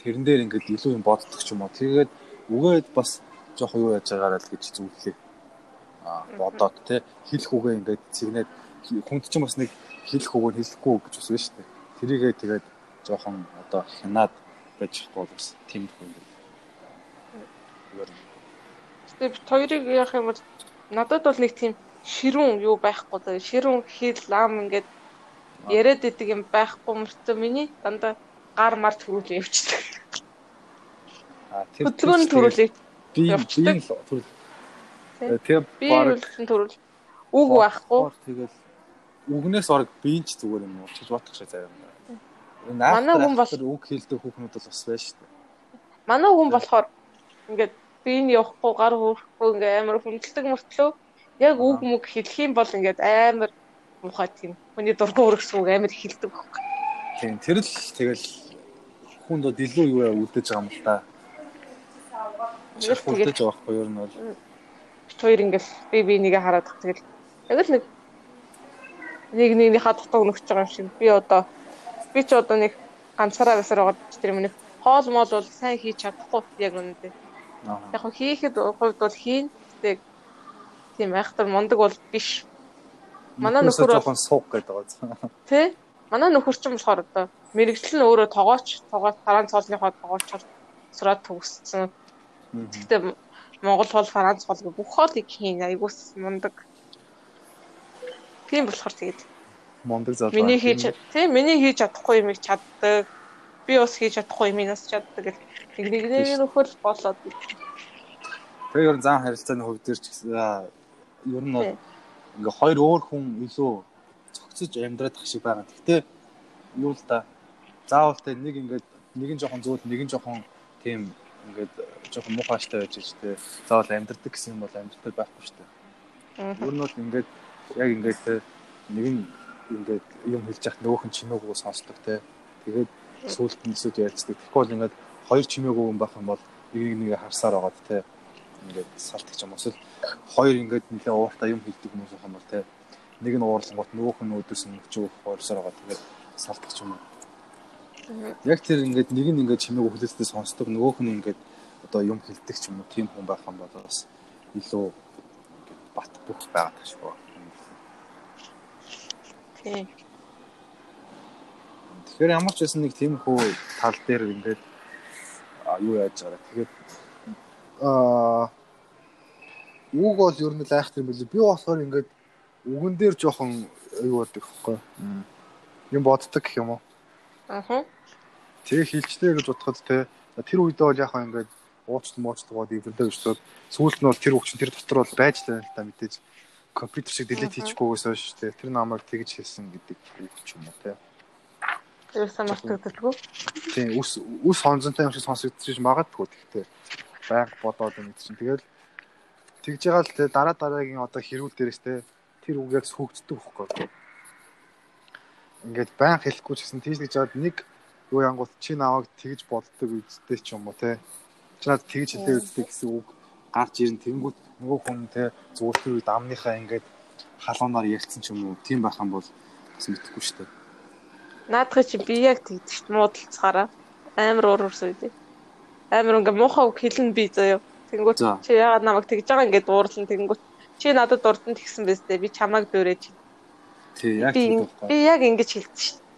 тэрэн дээр ингээд илүү юм боддог ч юм уу. Тэгээд үгээд бас жоох юу яаж байгаараа л гэж зүйлээ. А бодоод те хэлэх үгээ ингээд цэгнээд хүнд ч бас нэг хэлэх үгээр хэлэхгүй гэж шүү дээ. Тэрийгээ тэгээд жоохон одоо хянаад байж чадахгүй бас тийм хүн юм. Тэгээд хоёрыг яах юм бол надад бол нэг тийм ширүүн юу байхгүй даа. Ширүүн хэл лам ингээд яриад идэг юм байхгүй мөртөө миний дандаа гар мар төрүүл явчихдаг. А тэр. Би би л төрүүл. Тэгээ баг төрүүл. Үг байхгүй. Тэгэл үгнээс орог биенч зүгээр юм уу? Чиж бодох шиг зарим. Манай хүн бол үг хэлдэг хүүхнүүд бол бас байна шүү дээ. Манай хүн болохоор ингээд биений явахгүй гар хөрөхгүй ингээ амар хүндэлдэг мөртлөө яг үг мүг хэлэх юм бол ингээд амар мухай тийм хүний дургу өргөсгөө амар хэлдэг байхгүй. Тийм тэр л тэгэл хүнд од илүү юу үлдээж байгаа юм л та. Үлдээж байгаа байхгүй юу нь бол хоёр ингээл би бинийгээ хараад тэгэл яг л нэг нэг нэгнийхээ дутуу нөгч байгаа юм шиг би одоо би ч одоо нэг ганцаараа байсаар байгаа тэр миний хоол моол бол сайн хийж чадахгүй яг үнэндээ. Яг хөө хийхэд хувьд бол хийн тэг тийм айхтар мундаг бол биш. Манай нөхөр жоохон сууг гэдэг байгаа. Тэ? Манай нөхөр ч юм болохоор одоо мэрэгжил нь өөрөө тоогооч, тоогоо Франц хоолныхоо тоогоочор сураад төгссөн. Гэтэ Монгол хоол, Франц хоол бүх хоолыг хийн айгуус мундаг. Тийм болохоор тэгээд Мондөг залуу. Миний хийж тийм миний хийж чадахгүй юмыг чаддаг. Би бас хийж чадахгүй юмыг бас чаддаг гэх нэгнээ нөхөр болоод. Тэгээ ер нь зан харилцааны хувь дээр ч ер нь ингээ хоёр өөр хүн илүү цогцож амьдраад тах шиг байгаа. Гэхдээ юу л да заавал тэ нэг ингээд нэг нь жоохон зүйл нэг нь жоохон тийм ингээд жоохон муухайштай байж ч тэ заавал амьдрдаг гэсэн юм бол амьдрал байхгүй шүү дээ. Ер нь бол ингээд яг ингээд нэг нь ингээд юм хэлж яхад нөгөөх нь чимээгөө сонсдог те. Тэгээд сүүлд нь эсвэл ярьцдаг. Тэгэхгүй ингээд хоёр чимээгөө юм байх юм бол нэг нэгэ харсаар байгаад те. Ингээд салтчих юм эсвэл хоёр ингээд нэлээ ууртаа юм хэлдэг хүмүүс байх юм бол те. Нэг нь уурлангууд нөгөөх нь өдөөс нь өчөөх хоолсоор байгаа. Тэгээд салтчих юм. Яг тэр ингээд нэг нь ингээд чимээгөө хэлэлцээ сонсдог. Нөгөөх нь ингээд одоо юм хэлдэг ч юм уу тийм хүн байх юм бол бас илүү бат бүх байгаад боо. Тийм. Тэгэхээр ямар ч байсан нэг тийм хөө тал дээр ингээд юу яаж байгаа. Тэгээд аа үг бол ер нь л айхтар юм билээ. Би болохоор ингээд үгэн дээр жоохон юу болдог хэвхэв. Юм боддог гэх юм уу? Аа. Тэгээ хилчтэй гэж бодоход те тэр үедээ бол яг ингээд уучлал муучлалгууд эвэрлээ гэж бодоод сүүлд нь бол тэр чинь тэр дотор бол байж л байна л да мэдээж компьютер шиг delete хийчихгүйгээс хойш те тэр намайг тэгж хэлсэн гэдэг ч юм уу те. Тэрсэн мартагддаггүй. Тийм үс үс хонзонтой юм шиг сонсогдчих магадгүй гэхдээ байнга бодоод юм чинь тэгэл тэгж байгаа л те дараа дараагийн одоо хэрүүл дээрээс те тэр үгээр сүгддэг байхгүй. Ингээд байнга хэлэхгүй ч гэсэн тийш гэж жаад нэг юу янгууд чи намайг тэгж боддог үсттэй ч юм уу те. Чи надад тэгж хэлээ үсттэй гэсэн үг гарч ирэн тэнгүүт нөгөө хүн те зүгээр тэр үед амныхаа ингээд халуунаар ярьсан ч юм уу тийм байх юм бол бас мэдэхгүй шүү дээ. Наадах чи би яг тэгдэж муудалцахаараа амар уурс үү. Амар ингээ муухай үг хэлнэ би заяа. Тэнгүүт чи яагаад намайг тэгж байгаа ингээд уурлан тэнгүүт чи надад урдан тэгсэн биз дээ. Би чамайг дөөрэж. Тий яг. Би яг ингэж хэлсэн шүү.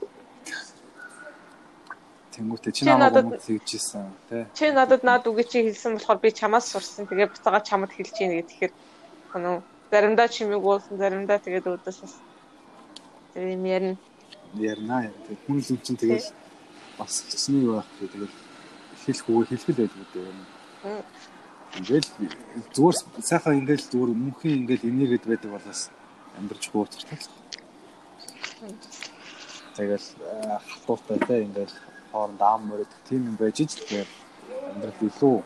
Тэнгүүтээ чи намайг өмнө тэгжсэн тий. Чи надад наад үгээ чи хэлсэн болохоор би чамаас сурсан. Тэгээ буцаага чамд хэлж ийн гэх тэгэхээр өнөө заримдаа чимэг уулсан заримдаа тэгээд өөдөөс бас тэр юм ярина. Ярина. Тэгээд хүн л чинь тэгэл бас хичнээн байх гэх тэгэл хэлэх үгүй хэлбэл байдаг дээ. Ингээл зүгээр сайхан ингээл зүгээр мөнхийн ингээл энийгэд байдаг болоос амьдрч гооцортой л. Тэгэл хатуутай те ингээл хооронд аам мөрөд тийм юм байж ч тэгэхээр амьдрал илүү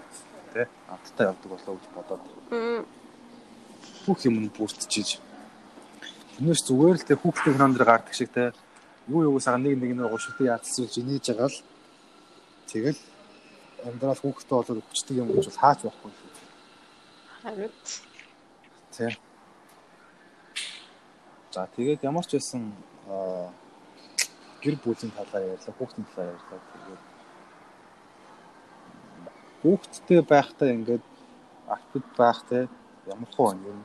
тий амттай явдаг болоо гэж бодоод. Бүх юм нь бүрдчихэж Тэрнээс зүгээр л тэг хүүхдийн кинон дэр гардаг шиг те. Юу юу сага нэг нэг нэг гушилтыг яатсуулж инээж байгаа л. Тэгэл амьдрал хүүхдээ болоод хүчтэй юм гэж бол хаач байхгүй. Харин. Тийм. За тэгээд ямар ч байсан аа гэр бүлийн талаар ярьлаа, хүүхдийн талаар ярьлаа. Тэгээд хүүхдтэй байхдаа ингээд актив байхтай ямар хөө юм.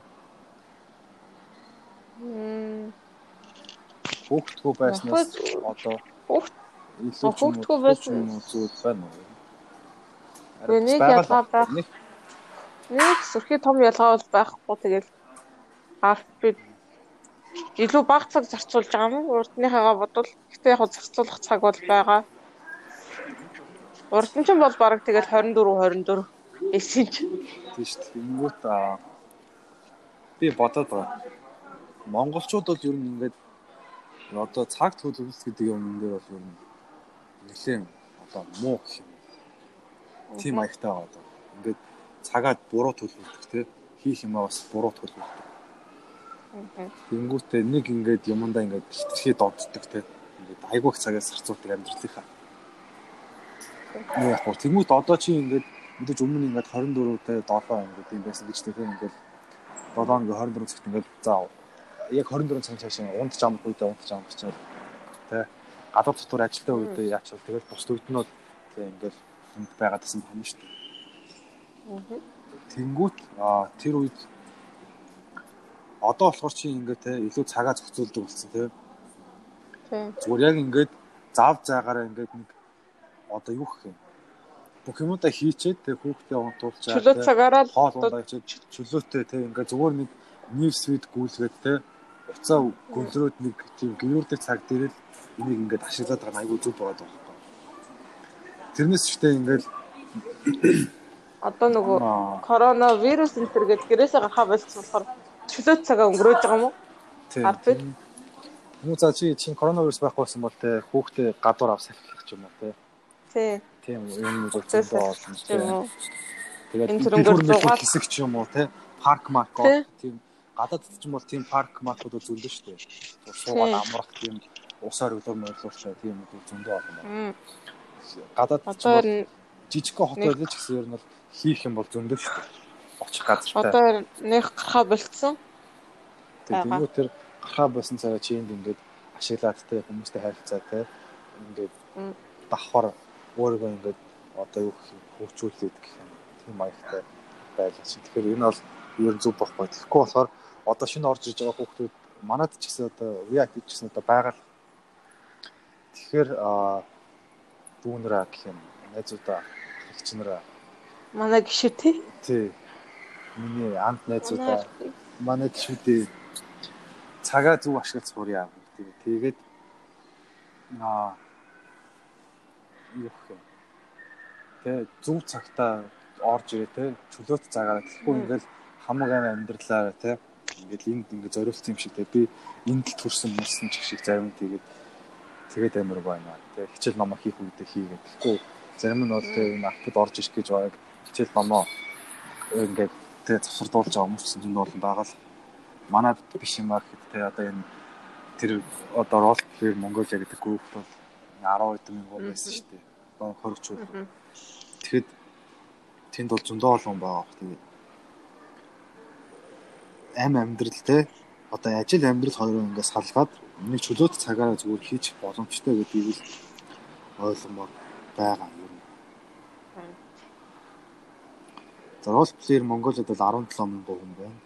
Хүүхдгүй байснаас одоо Хүүхдгүй байсан- зүйл байна уу? Нэг ялгаа байх. нэг сүрхий том ялгаа бол байхгүй тэгэл би илүү бага цаг зарцуулж байгаа юм. Урдныхаагаа бодвол гэхдээ яг зарцуулах цаг бол байгаа. Урд нь ч бол баг тэгэл 24 24 эсэж. тийм шүү дээ. Ингүүт аа би бодоод байгаа. Монголчууд бол ер нь ингээд одоо цаг төлөвлөлт гэдэг юм дээр бол ер нь нэлээд одоо муу гэх юм. Тим маягтай байгаа одоо. Ингээд цагаад буруу төлөвлөдөг тий хийх юмаа бас буруу төлөвлөдөг. Тэнгүүтээ нэг ингээд юмдаа ингээд хитрхи додддаг тий. Ингээд айгуух цагаас зарцуулдаг амьдралынхаа. Яг гоо тэнгүүт одоо чи ингээд мэдээж өмнө ингээд 24-тэй 7 ингээд юм байсан гэж тий ингээд 7 нэг 24 цагт ингээд за яг 24 цаг цаашаа унд ч амт үедээ унд ч амт чаад тий гадуур дотор ажилтаа үедээ яач бол тэгэл бус төгднөд тий ингээд хүнд байгаад гэсэн юм шүү дээ. Тэнгүүт тэр үед одоо болохоор чи ингээд те илүү цагаа зохицуулдаг болсон те. Тийм. Зүгээр яг ингээд зав заагаараа ингээд нэг одоо юу гэх юм. Бүх юмудаа хийчээд те хүүхдээ унтуулж Чөлөө цагаараа л хоол ундаа хийчээд чөлөөтэй те ингээд зүгээр нэг нийв свит гүйлгээд те уцаа гөлрөөд нэг тийм гэрүүрдэг цаг дээр л энийг ингээд ашиглаад байгаа нь айгүй зүг болоод байгаа байхгүй. Тэрнээс те ингээд одоо нөгөө коронавирус энэ төр гэж гэрээсээ гарахаа болчихсон болохоор чөлөө цагаа өнгөрөөж байгаа юм уу? тийм. Муу за чи чинь коронавирус байхгүй байсан бол те хүүхдээ гадуур авсах гэх юм уу те. Тий. Тийм юм ч юм уу. Тэгээд зугаал- хэсэг ч юм уу те парк марк Тий. тийм гадаад ч юм бол тийм парк маркууд зөндөө шүү дээ. Суугаад амрах тийм усаар өглөө мөрлөөртэй тийм үү зөндөө. Мм. Гадаад ч жижигхэн хотод л ч гэсэн ер нь хийх юм бол зөндөө шүү дээ. Очих газартай. одоо нэг гарахаа болцсон. Тэгээд тэр гарахаа болсон цагаа чи энд ингээд ашиглаад те хүмүүстэй харилцаа те ингээд давхар өөрийгөө ингээд одоо юу гэх юм хөгжүүлээд гэх юм тийм маягтай байлаа чи. Тэгэхээр энэ бол ер нь зүг байхгүй. Тэгэхгүй болохоор одоо шинэ орж иж байгаа хүүхдүүд манад ч гэсэн одоо VIP ч гэсэн одоо байгаа л. Тэгэхээр аа дүүнраа гэх юм найзуудаа ихчнэрээ Манай гişү тий. тий миний Манай найзуудаа манай гişүүдээ цагаа зөв ашиглаж сурья. Тэгээд тэгээд аа юу гэх юм. Тэ зөв цагтаа орж ирээ те чөлөөт цагаараа тэгэхгүй ингээл хамаг амь амьдралаараа те ингээл энд ингээ зориулсан юм шиг те би энд л төрсэн мөрсөн ч шиг зарим нь тэгээд тэгээд амир байна. Тэ хичээл номоо хийх үедээ хийгээд тэгэхгүй зарим нь бол те энэ автод орж ирэх гэж байгааг хичээл номоо ингээд тэ завсардуулж байгаа хүмүүс чинь зөндөө олон байгаа л манад биш юм аа гэхэд те одоо энэ тэр одоо рол плеер Монголиа гэдэг групп бол 10 хэдэн мянган байсан шүү дээ. Одоо 20 ч. Мгм. Тэгэхэд тэнд бол зөндөө олон байгаа бох тэгээд ам амьдрал те одоо ажил амьдрал хоёроо ингээд салгаад нэг чөлөөт цагаараа зүгээр хийчих боломжтой гэдгийг л ойлгомоор байгаа юм. Харин. За рол плеер Монголиад бол 17 мянган хүн байна.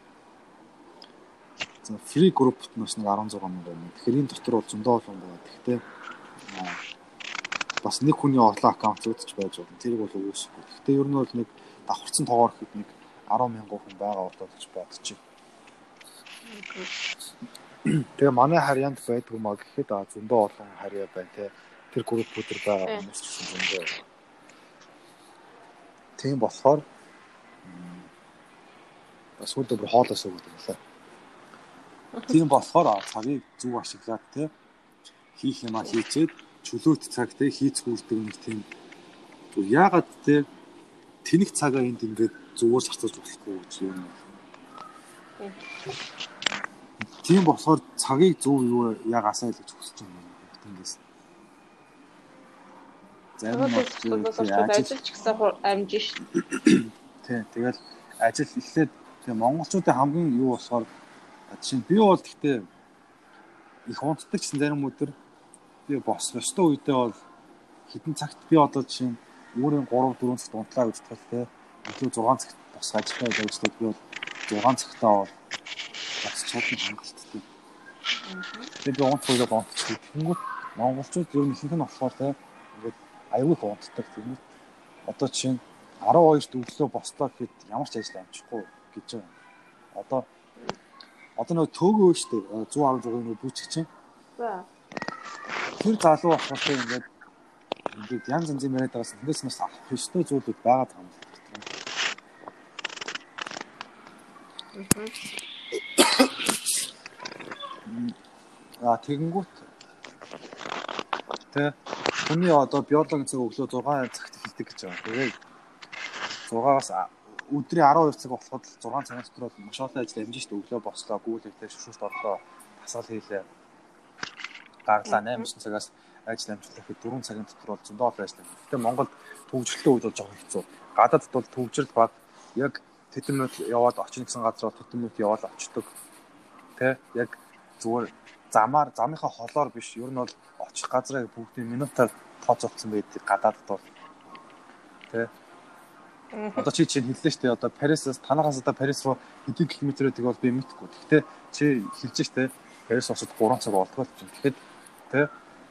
За фри группт нас нэг 16 мянган байна. Тэгэхээр энэ дотор бол зөндөө олон байна. Гэхдээ бас нэг хүний орлоо аккаунт зүйдэж байж болно. Тэрийг бол үүсэхгүй. Гэхдээ ер нь бол нэг давхарцсан тоогоор хэд нэг 10 мянган хүн байгаа болоод ч бодчих. Тэгээ манай харьяанд байдгүй маа гэхэд аа зөндөө олон харьяа байна те. Тэр группүүд төр байгаа хүмүүс ч зөндөө. Тийм болохоор бас үүдээ бүр хоолоос юм лээ. Тийм болохоор цагийг зөв ашиглаад те хийх юмаа хийчээд чөлөөт цаг те хийц хүрдэг нэг тийм яагаад те тэнэг цагаа энд ингээд зүгээр зарцуулж болохгүй гэж юм. Тийм болохоор цагийг зөв юу яг асаа л гэж хүсэж байна. Тэнгээс. зарим нь ажиллаж гисэн амжин шүү. Тий. Тэгэл ажил эхлээд тэгээ монголчуудын хамгийн юу болохоор жишээ нь би бол гэхдээ их унтдаг гэсэн зарим өдөр би босох ёстой үедээ бол хитэн цагт би одоо жишээ нь өөрийн 3 4 цагт унтлаа гэж бодоход те илүү 6 цагт босох ажилтаа ажиллаад би бол 6 цагтаа бол босчиход хангалттай. Тэгээд би унтлаа гонцчих. Тэнгүүт монголчууд ер нь ихэнх нь болохоор те ингээд аюул унтдаг. Тэнгүүт одоо жишээ нь 12-т өглөө бослоо гэхэд ямар ч ажил амжихгүй гэж байна. Одоо одоо нөгөө төөгөө штэ 116-ын нөгөө бүчг чинь. Тэр залуу болохоор ингээд ингээд янз янзын яриад байгаас тэндээс нас авах ёстой зүйлүүд байгаа юм. Аа тэгэнгүүт тэ хүний одоо биологийн цаг өглөө 6 цагт эхэлдэг гэж байгаа. Тэгээд 6-аас өдрийн 12 цаг болоход 6 цагаас дотор маш олон ажил дээ. Өглөө бослоо, гүйлэгтэй шүршүрт орлоо, тасаал хийлээ. Гарлаа 8 цагаас ажил амжилт гэхэд 4 цагийн дотор бол зөндөө олон ажил. Гэтэ Монголд төвжрэлтэй үед бол жоохон хэцүү. Гадаадд бол төвжрэл баг яг тэдэн минут яваад очно гэсэн газар бол тэдэн минут яваад очдог. Тэ яг зүгээр замаар замынхаа холоор биш ер нь бол очих газрыг бүгдийн минутаар тооцоолсон байдаг гадаадд бол. Тэ Одоо чи чинь хэллээ шүү дээ. Одоо Парисаас танахаас одоо Парис руу хэдэн километр байдаг бол би мэдэхгүй. Гэхдээ чи хэлж штэ Парис осод 3 цаг болдгоо чинь. Тэгэхэд тэ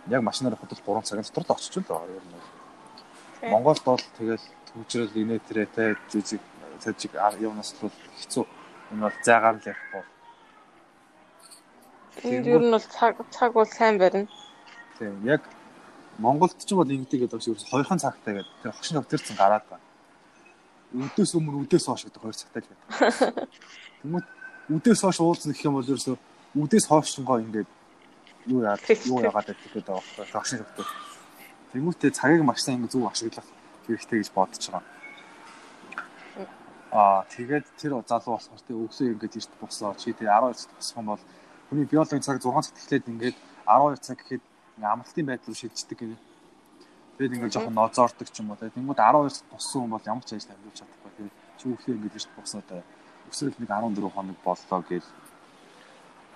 яг машинаар ходол 3 цагийн дотор л очиж л байгаа юм байна. Монголд бол тэгэл төвчрэл инээтрээ тэ жижиг цажиг явнаас л хэцүү. Энэ бол зайгаар л явахгүй. Энд ер нь бол цаг цаг бол сайн барина. Тийм яг Монголд ч бол ингэдэг гэдэг чинь хоёрхан цагтай гэдэг. Тэр хогшин өвдөрцөн гараад байна өдөөс өмнө өдөөс хойш гэдэг хоёр цагтай л байдаг. Тэгмээ өдөөс хойш уулзна гэх юм бол ерөөсөө өдөөс хойшгоо ингээд юу яа юу яагаад гэдэг байгаа багшин хөвтэй. Тэмүүтээ цагийг маш сайн ингээд зөв ашиглах хэрэгтэй гэж бодож байгаа. Аа тэгээд тэр залуу болохоор тэг өглөө ингээд эрт босоо чи тэг 12 цагт босох юм бол хүний биологийн цаг 6 цагт эхлээд ингээд 12 цаг гэхэд амралтын байдал руу шилждэг гэнэ. Тэгээд ингээд жоохон ноцоордог ч юм уу. Тэнгүүд 12-т боссон хүн бол ямар ч ажил амжуулж чадахгүй. Тэгээд өглөө ингээд ирж босоод өсрөл нэг 14 хоног боллоо гэж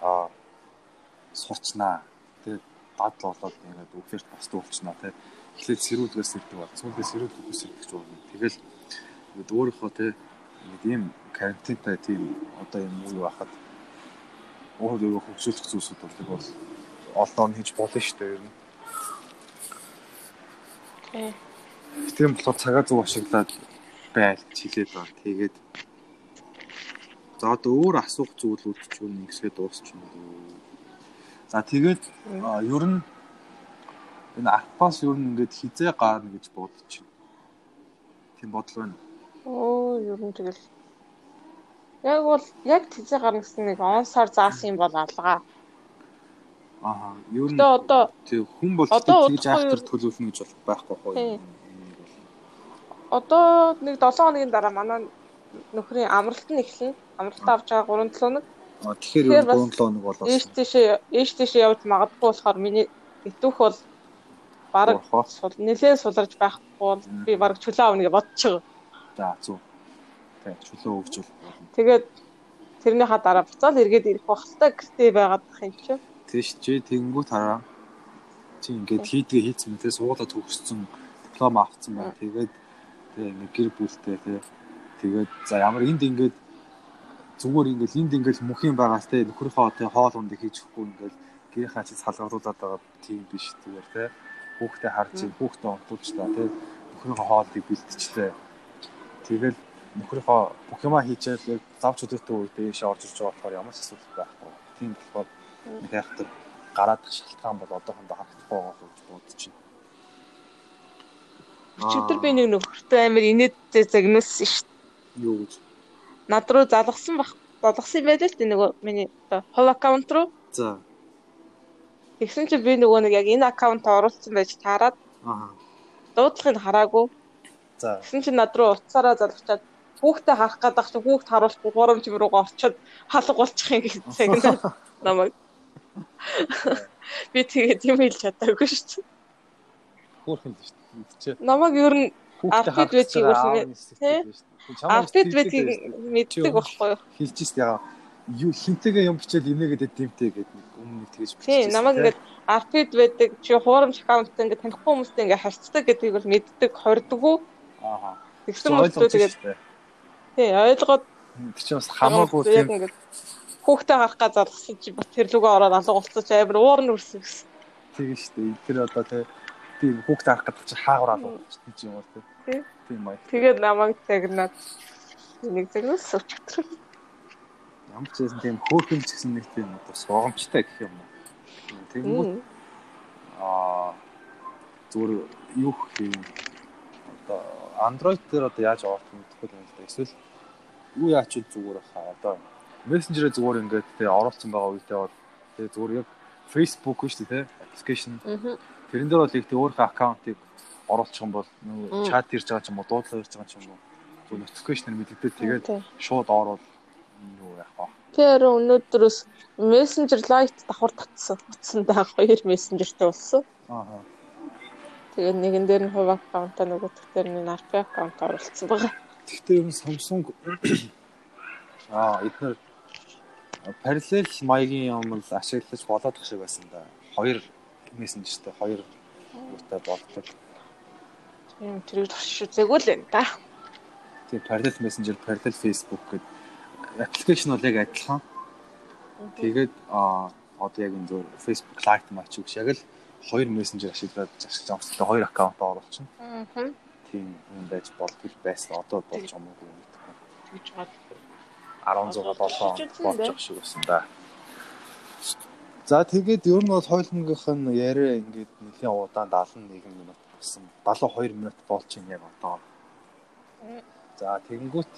аа сурчнаа. Тэгээд дадл болоод ингээд өглөөт босд уулчнаа тий. Эхлээд сэрүүлгээс ирдэг бол сүүлдээ сэрүүлгээс ирдэг ч болно. Тэгэл ингээд өөрийнхөө тий нэг ийм карантинтай тийм одоо юм уу байхад өөрөө хөвсөлөх зүйлсүүд бол олон хийж болно шүү дээ ер нь. Тийм болохоор цагаа зөв ашиглаад байлж хилээд байна. Тэгээд за одоо өөр асуух зүйлүүд ч юм ингэсгээ дуусчихна. За тэгээд ер нь энэ арпас ер нь ингээд хизээ гарна гэж байна. Тийм бодол байна. Оо ер нь тэгэл яг бол яг хизээ гарна гэсэн нэг он сар заасан юм бол алгаа. Аа, ер нь одоо хүн бол тэгж айхтар төлөвлөнө гэж байхгүй хоо. Одоо нэг 7 хоногийн дараа манай нөхрийн амралт нь эхэлнэ. Амралт авч байгаа 3 7 хоног. Аа, тэгэхээр 3 7 хоног болоос. Ээш тийшээ ээш тийшээ явж магадгүй болохоор миний итүүх бол баг нэлээд суларж байхгүй бол би баг чөлөө авна гэж байгаа. За, зүг. Тэг, чөлөө өгчүүл. Тэгээд тэрнийхаа дараа буцаал эргээд ирэх багтаа гэртээ байгаад юм чинь Тийш чи тэгэнгүү тараа. Чи ингээд хийдгээ хийцэн мэтээ суулаа төгссөн диплом авцсан байна. Тэгээд тэгээ ингээд гэр бүлтэй тэгээ тэгээд за ямар энд ингээд зүгээр ингээд энд ингээд мөхийн байгаас те нөхрийнхөө те хоол ундыг хийж өгөхгүй ингээд гэрийнхаа чи салгаруулад байгаа тийм биш зүгээр те хүүхдээ харж хүүхдээ онтуулж та те нөхрийнхөө хоолыг бэлтжтэй тэгэл нөхрийнхөө бүх юма хийчихэл завч өдөртөө үед дээш орж ирж байгаа болохоор ямар ч асуудал байхгүй. Тийм болохоор хайхтар гараадах шалтгаан бол одоохондоо харагдахгүй байгаа гэж бодож байна. Өчигдөр би нэг нөхөртөө амар инээдтэй загнуулсан шүү дээ. Юу гэж? Над руу залгасан бах залгасан байлээ л дээ нөгөө миний хол аккаунт руу. За. Тэгсэн чинь би нөгөө нэг яг энэ аккаунт оруулсан байж таарад. Аа. Дуудлагыг хараагүй. За. Тэгсэн чинь над руу утсаараа залгачаад хүүхдээ харах гэдэг чинь хүүхд харуулахгүй гурамч руугаа орчоод халга болчих юм гэсэн намайг. Би тэгээд юм хэлж чадаагүй шүү дээ. Хөөрхөн л шүү дээ. Чи Намайг ер нь Апдейт игүүл тий? апдейт байдгийг мэддэг байхгүй юу? Хэлж шít яа. Юу хинтэйгээ юм бичээл инээгээд дэмтэй гэдэг нэг өмнө нэг тэгэж Тий, намайг ингээд апдейт байдаг чи хуурамч аккаунттай ингээд танихгүй хүмүүстэй ингээд харьцдаг гэдгийг бол мэддэг, хордгоо. Аа. Тэгсэн мөртлөө тэгээд тий, ойлгоод тэр чинь бас хамаагүй тийм хүүхдээ харах га залгасан чи бас тэр лүгөө ороод алга болцооч амар уурн үрсэн гэсэн. Тэгээ шүү дээ. Тэр одоо тий тийм хүүхдээ харах гэдэг чинь хаагур алга болчихсон юм уу тий. Тийм маяг. Тэгээд намайг загнаад нэг загнаас өчтөр. Ямар ч байсан тийм хөөхөн ч гэсэн нэг тийм бас гомчтой гэх юм уу. Тэнгүүд аа зүгээр юу юм одоо Android дээр одоо яаж оруулах мэдэхгүй юм л да. Эсвэл юу яач зүгээр хаа одоо Messenger-ээр зүгээр ингээд тэгээ оруулсан байгаа үедээ бол тэгээ зүгээр яг Facebook шүү дээ тий application. Тэрэн дээр бол их тэг өөрийнхөө аккаунтыг оруулчих юм бол чат ирж байгаа ч юм уу дуудлага ирж байгаа ч юм уу зөв notification мэддэгдээ тэгээд шууд ороод юу яах вэ? Тэр өнөөдрөөс Messenger Lite давхар татсан. Утсандаа хоёр Messenger-тэй болсон. Аа. Тэгээд нэгэн дээр нь хувь аккаунтаа нөгөө дээр нь RP аккаунт оруулсан байгаа. Гэхдээ ер нь Samsung аа эдгээр параллел маягийн юм л ашиглаж болоод тах шиг байсан да. Хоёр мессенжертэй хоёр юутай болдог. Тийм тэрийг туршижээггүй л энэ да. Тийм parallel messenger, parallel Facebook гэдэг аппликейшн бол яг адилхан. Тэгээд а одоо яг энэ зөв Facebook Lite матч үг шиг яг л хоёр мессенжер ашиглаад ашиглаж хэрэгтэй хоёр аккаунт оруулчихна. Аа. Тийм юм байж болдгүй байсан. Одоо болж байгаа юм уу гэдэггүй. Тэгж гад 16 7 болж шиг байсан да. За тэгээд ер нь бол хойлонгийнх нь яриа ингээд нэлийн удаан 71 минут болсон. 72 минут болж байна яг одоо. За тэгэнгүүт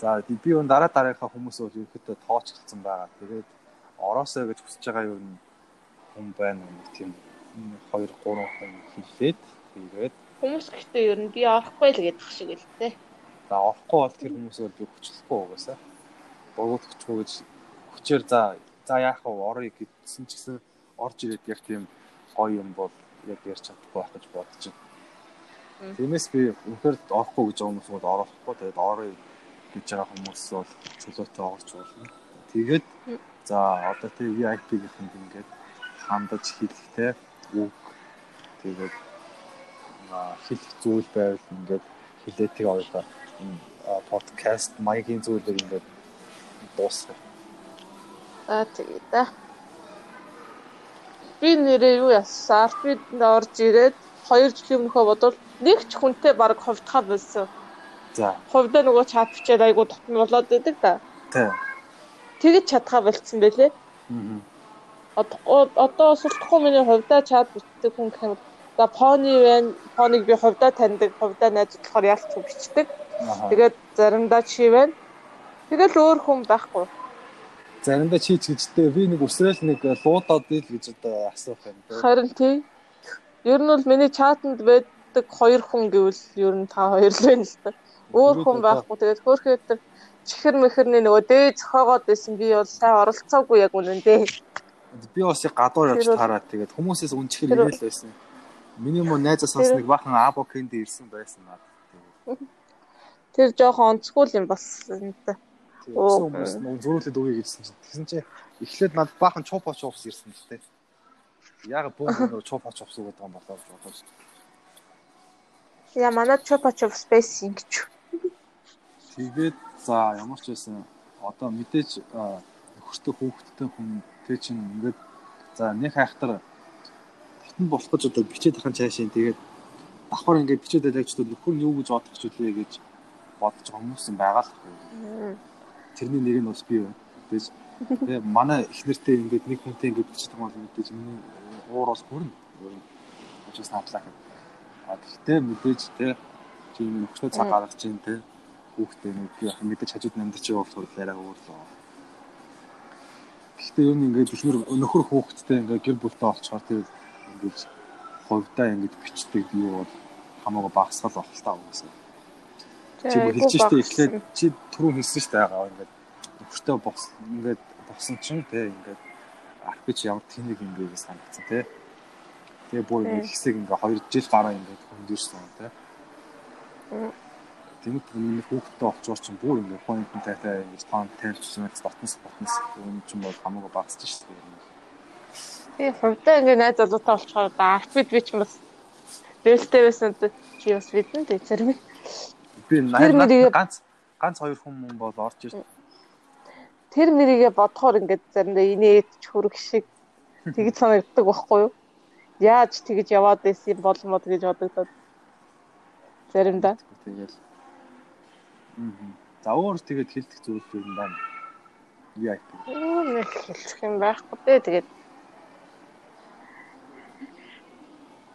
за би өөр дараа дараагийнхаа хүмүүс бол ерөөхдөө тоочглсон байгаа. Тэгээд ороосоо гэж хүсэж байгаа юу хүн байна нэг тийм 2 3 хүн хэлээд тэгээд хүмүүс гэхдээ ер нь би орохгүй л гэдэг шиг л тээ. За орохгүй бол тэр хүмүүс бол би хүчлэхгүй угаасаа. Богоодчихгүй гэж хүчээр за за яах вэ орё гэдсэн ч гэсэн орж ирээд яг тийм гоё юм бол яг ярьж чадахгүй байх гэж бодож байна. Тиймээс би үнэхээр орохгүй гэж хүмүүс бол орохгүй тэгээд орё гэж байгаа хүмүүс бол чөлөөтэй орж болно. Тэгээд за одоо тэг VIP гэх юм ингээд хандаж хэлэхтэй үг тэгээд хэлэх зүйл байвал ингээд хилээ тэг ойлоо подкаст маягийн зүйлээр ингээд дуусгах. Аа тэгээ да. Би нэрээ юу яасан? Арпид орж ирээд 2 жилийн өмнөхөө бодвол нэг ч хүнтэй баг ховдхаа болсон. За. Ховдоо нөгөө чат бичээд айгу дотн болоод идэг да. Тий. Тэгэж чадхаа болцсон байлээ. Одоо одоо суртахгүй миний ховдоо чат бичдэг хүн гэх юм. За пони байна. Пониг би ховдоо таньдаг, ховдоо найз болохоор ялч бичдэг. Тэгээд заримдаа чи байна. Тэгэл өөр хүн байхгүй заримдаа чийч гэжтэй би нэг өсрөөл нэг луудаад ил гэж одоо асуух юм байна. Харин тий. Ер нь бол миний чатанд байдаг хоёр хүн гэвэл ер нь та хоёр л байна л та. Өөр хүн байхгүй. Тэгээд хөөхөө тэр чихэр мэхэрний нөгөө дээд зохиогоод байсан би бол сайн оролцоогүй яг үнэндээ. Би бас гадуур явж таараад тэгээд хүмүүсээс үн чихэр ирээл байсан. Миний муу найзаас бас нэг бахан або кэнд ирсэн байсан надад. Тэр жоохон онцгүй юм энэ Гэсэн хүмүүс нөө зөрүүлээд өгье гэсэн чинь. Тэгсэн чинь эхлээд над баахан чупа чупс ирсэн л тээ. Яг бүүн нөө чупа чупс гэдэг юм болоо бодож. Я манай чупа чупс байсан гэж. Тэгээд за ямар ч байсан одоо мэдээж нөхөртөө хүүхэдтэй хүн тэг чинь ингээд за нэг хайхтар татан болох гэж одоо бичээд ахын цаашаа тэгээд давхар ингээд бичээд байлаач нөхөр нь юу гэж бодох ч үлээ гэж бодож байгаа хүмүүс юм байгаа л тэрний нэг нь бас би байна. Тэгээс тэгээ манай их нэртэй ингээд нэг хүнтэй ингээд байгаа бол мэдээж миний уур бас хүрнэ. Очиж натлаа гэх. А гэхдээ мэдээж тэ чи нөхцөл цаг гаргаж чинь тэ хүүхдээ нэг би яг мэдээж хажууд намдч явах болохоор яриа өөрлөө. Гэхдээ юу нэг ингээд ихнэр нөхөр хүүхэдтэй ингээд гэр бүлтэй олцохоор тэр ингээд хувьдаа ингээд бичдэг юу бол хамаагүй багсгал болох таа угаасаа. Чи хэлж штэ эхлээд чи түрүү хэлсэн штэ байгаа ингээд нөхөртөө бос ингээд босон чинь те ингээд арпич ямар тэнэг юм бэ гэж санагдсан те. Тэгээ бүр ингээ хэсэг ингээ 2 жил гараа ингээ хөндөрсөн тий. Тэмээд миний хүүхдтэй олчоор чинь бүр ингээ point тайтай ингээ тон тайлбарсан батнас батнас энэ чинь бол хамаагүй багасч дээ. Тэгээ хувьдаа ингээ найз залуутай олчоор арфид би ч бас дээлтэй байсан чи бас бидэн тэг зэрэг би ганц ганц хоёр хүн бол орж ирсэн. Тэр мэрийгэ бодохоор ингээд заримдаа инээд ч хөрөг шиг тэгж санагддаг байхгүй юу? Яаж тэгж яваад байсан юм бол мод гэж бодогдоод заримдаа. Тэгэл. За өөр тэгээд хэлдэг зүйл юм байна. Яа. Өөр хэлчих юм байхгүй дээ тэгээд.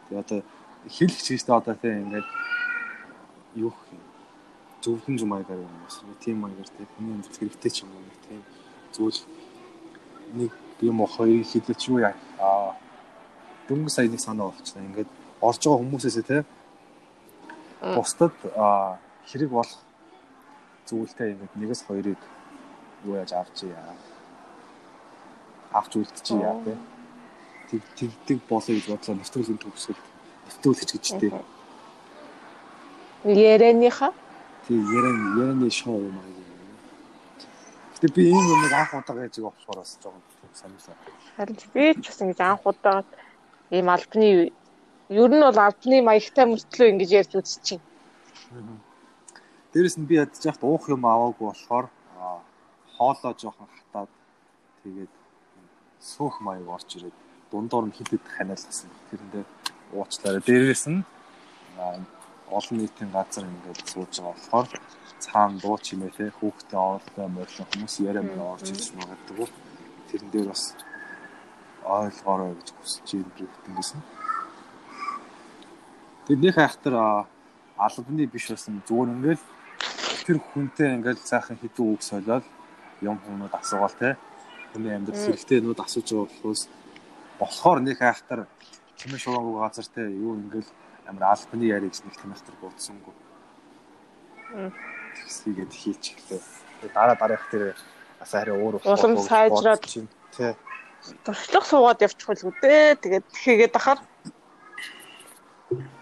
Тэгээд одоо хэлэх чийгтэй одоо тийм ингээд юу юм зөвхөн зүм маягаар юм бас. Тийм маягаар тийм хүний амьдрал хэрэгтэй ч юм уу тийм зүйл нэг юм уу хоёрыг хилээч юу яа. Аа. Дөнгөж сая нэг санаа болчихсон ингээд орж байгаа хүмүүсээсээ тийм бусдад хэрэг болох зүйлтэй ингээд нэгээс хоёрыг юу яаж авч яа. Авч үлдчихье яа тийм тэг тэгдэг болоо гэж бодлоо. Нэвтрүүлгийн төгсгөл нэвтрүүлж гэж тийм ярианыхаа тий яран яраны шоу юм. Гэтэ би ийм юмыг анх удаа гэж болохоор бас жоохон санагдсан. Харин би ч бас ингэж анх удаа ийм албаны ер нь бол албаны маягтай мөртлөө ингэж ярьж үзчихин. Дээрэс нь би ядж яхад уух юм аваагүй болохоор хоолоо жоохон хатаад тэгээд сөөх маяг орж ирээд дундуур нь хилээд ханиалгасан. Тэрэндээ уучлаарай. Дээрээс нь олон нийтийн газар ингээд сууж байгаа болохоор цаана дуу чимээ те хүүхдээ оолтой морилон хүмүүс яриа мөр орж ирж магадгүй. Тэрэн дээр бас ойлгоорой гэж хүсэж юм бүгднгээс нь Тэдний хайхтар албаны биш байсан зүгээр ингээл тэр хүнтэй ингээл цаахан хідүү үг солиод юм хүмүүс асуугаал те. Хүний амьдрал хэрэгтэй нүүд асууж байгаа болохоос болохоор нэг хайхтар чимээ шугаагүй газар те юу ингээл амар албаны яриаг нэг тамиртар буудсангүй. Тэгсгээд хийч гэлээ. Дараа дараах тэр бас арай өөр улам сайжраад тий. Туршлага суугаад явчихвал үдээ. Тэгээд тэгэхэд ахаар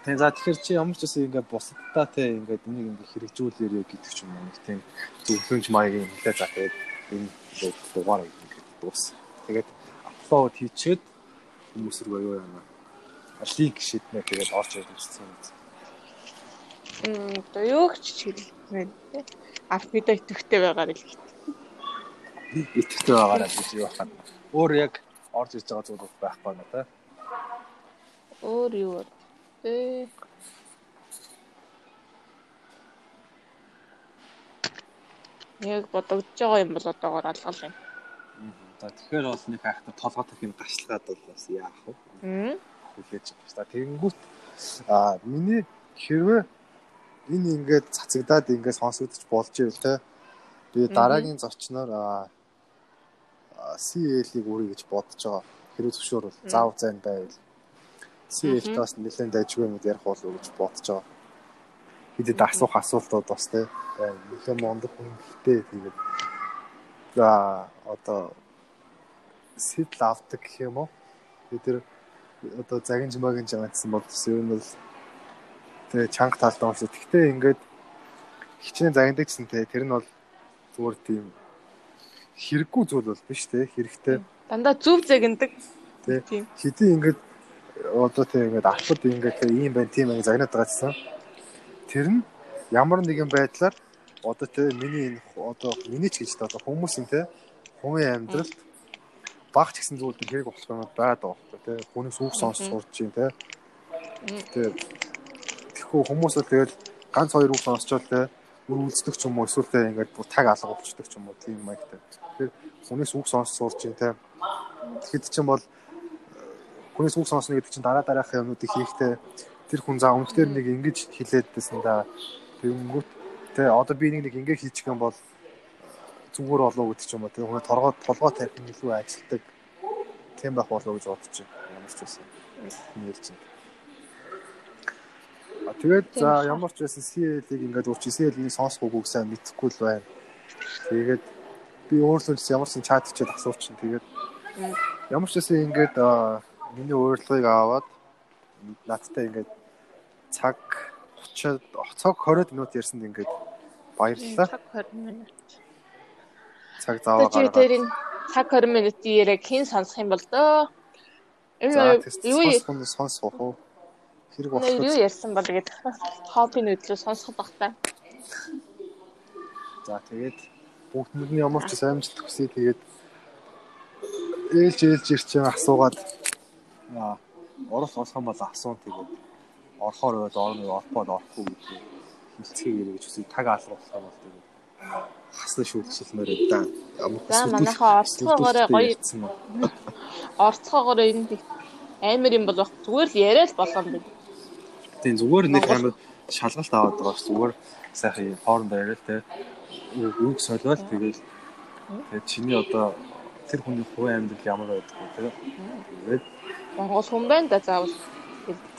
Тэг за тэгэхээр чи ямар ч үсэн ингээд бусдаа те ингээд энийг ингээд хэрэгжүүлээрэй гэдэг ч юм уу нэг тийм зөвлөмж маягийн хэлээ за тэгээд энэ дугаар ингээд дуус. Тэгээд апплод хийчихэд хүмүүс рүү аюу яана лиг шиднэ тэгээд орж ирж үзсэн юм. Мм одоо юу ч хэлмээ те. Алфавита итгэвтэй байгаарай л гэдэг. Итгэвтэй байгаарай гэж юу хаад. Өөр яг орж ирж байгаа зүйл байхгүй нэ те. Өөр юу вэ? Яг бодогдож байгаа юм бол одоогоор алгал юм. За тэгэхээр бол нэг хайхтар толгой тах юм гашлаад бол бас яах вэ? Хүлээж шүү дээ. Тэгэнгүүт а миний хэрвээ энэ ингээд цацагдаад ингээд сонсогдож болж ивэл те би дараагийн зочноор CL-ийг үрий гэж бодож байгаа. Хэрвээ зөвшөөр бол заав зайн байвал CL-т бас нэлээд дайггүй юм ярих болов уу гэж бодож байгаа. Хэдэд асуух асуултууд бас те нэлээд мондог хүнтэй тэгээд за одоо сэтэл авдаг гэх юм уу? тэр одоо загинж магинж амтсан бол ер нь бол тэгээ чанга талд онс. Гэхдээ ингээд хичнээн загиндаг гэсэн тэгээ тэр нь бол зүгээр тийм хэрэггүй зүйл бол биш те хэрэгтэй. Дандаа зүв загиндаг. Тийм. Хэдий ингээд одоо тийм ингээд албад ингээд ийм байна тийм ингээд загнаад байгаа гэсэн. Тэр нь ямар нэгэн байдлаар одоо те миний энэ одоо миний ч гэж одоо хүмүүсийн те хувийн амьдралд баг ч гэсэн зүйл хэрэг болох юм байгаад байгаа байхгүй тий. Хүнээс үг сонсч сурч юм тий. Тэгээ тэгэхгүй хүмүүс л тэгэл ганц хоёр үг сонсчвал тий бүр үлддэг ч юм уу эсвэл тий ингээд бүр таг алга болчдөг ч юм уу тийм маягтай. Тэгэхээр хүнээс үг сонсч сурч юм тий. Тэгэхэд чинь бол хүнээс үг сонсно гэдэг чинь дараа дараахын юмнуудыг хийхдээ тэр хүн за өмнөдөр нэг ингэж хилээд байсан да. Тэгэнгүүт тий одоо би нэг нэг ингэ хийчих юм бол зүгээр болоо гэдэг ч юм уу. Тэгээ хүн торгоо толгой тарих нь илүү ажилтдаг тийм байх болоо гэж бодож байна. Ямар ч байсан. Нэрч байна. А тэгээд за ямар ч байсан CL-ийг ингээд үрчи CL-ийг сонсох үгүйг сайн мэдэхгүй л байна. Тэгээд би өөрлөө ямар ч чат хийгээд асуучин тэгээд ямар ч байсан ингээд миний урилгыг аваад надтай ингээд цаг 30 цаг 20 минут ярьсанд ингээд баярлалаа. Цаг 20 минут. Цаг заавал Чи гаргаад. тэрийн цаг 20 минутын яриаг хэн сонсох юм бол дөө? Энэ тест юу сонсох уу? Хэрэг энэ юу болох. ярьсан бол гэдэг хобби нөтлөө сонсох багтаа. За тэгээд бүгдэнд нь ямар ч амжилт хүсье тэгээд ээлж ээлж ирчин асуугаад болох юм бол асуун тэгээд орохоор байвал орно ороход орохгүй гэдэг хилцгийг гэж үсээ таг юм бол тэгээд хасна шүүлтсэлмээр да. Ямар За манайхаа орцгоогоороо гоё орцгоогоор энэ амар юм бол баг зүгээр л яриад болгоом бид. тийм зүгээр нэг амар шалгалт аваад байгаа ш зүгээр сайхан хоорондоо яриад те. Үг солиод тэгээд тэгээд чиний одоо тэр хүний хувийн амьдрал ямар байдаг вэ те. Тэгээд Монгол хүн байна да заавал.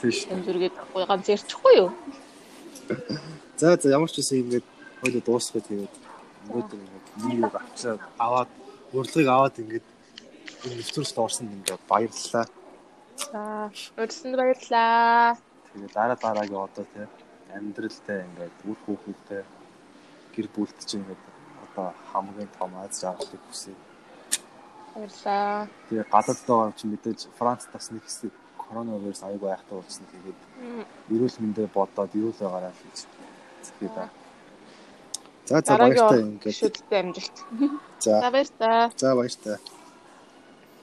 Тийш зүргээд ганц ярьчихгүй юу? За за ямар ч үсэн ингээд хоёул дуусгах тэгээд өнөөдөр ингээд нэг авчаад аваад урилгыг аваад ингээд энэ нэвтрүүлэгт орсонд ингээд баярлалаа. За, өрсөнд баярлаа. Тэгээд дараа дараагийн одоо тий амьдралтай ингээд үр хүүхдтэй гэр бүлт чинь ингээд одоо хамгийн том аз жаргалыг хүсье. Баярлаа. Тэгээд гадаад байгаа чинь мэдээж Франц бас нэг хэсэг коронавирус аягүй айхтар болсон. Тэгээд эрүүл мэндэ бодоод эрүүл байгаарай гэж хэлээ да. За за баяртай ингээд шүдтэй амжилт. за За баярлаа. за баяртай.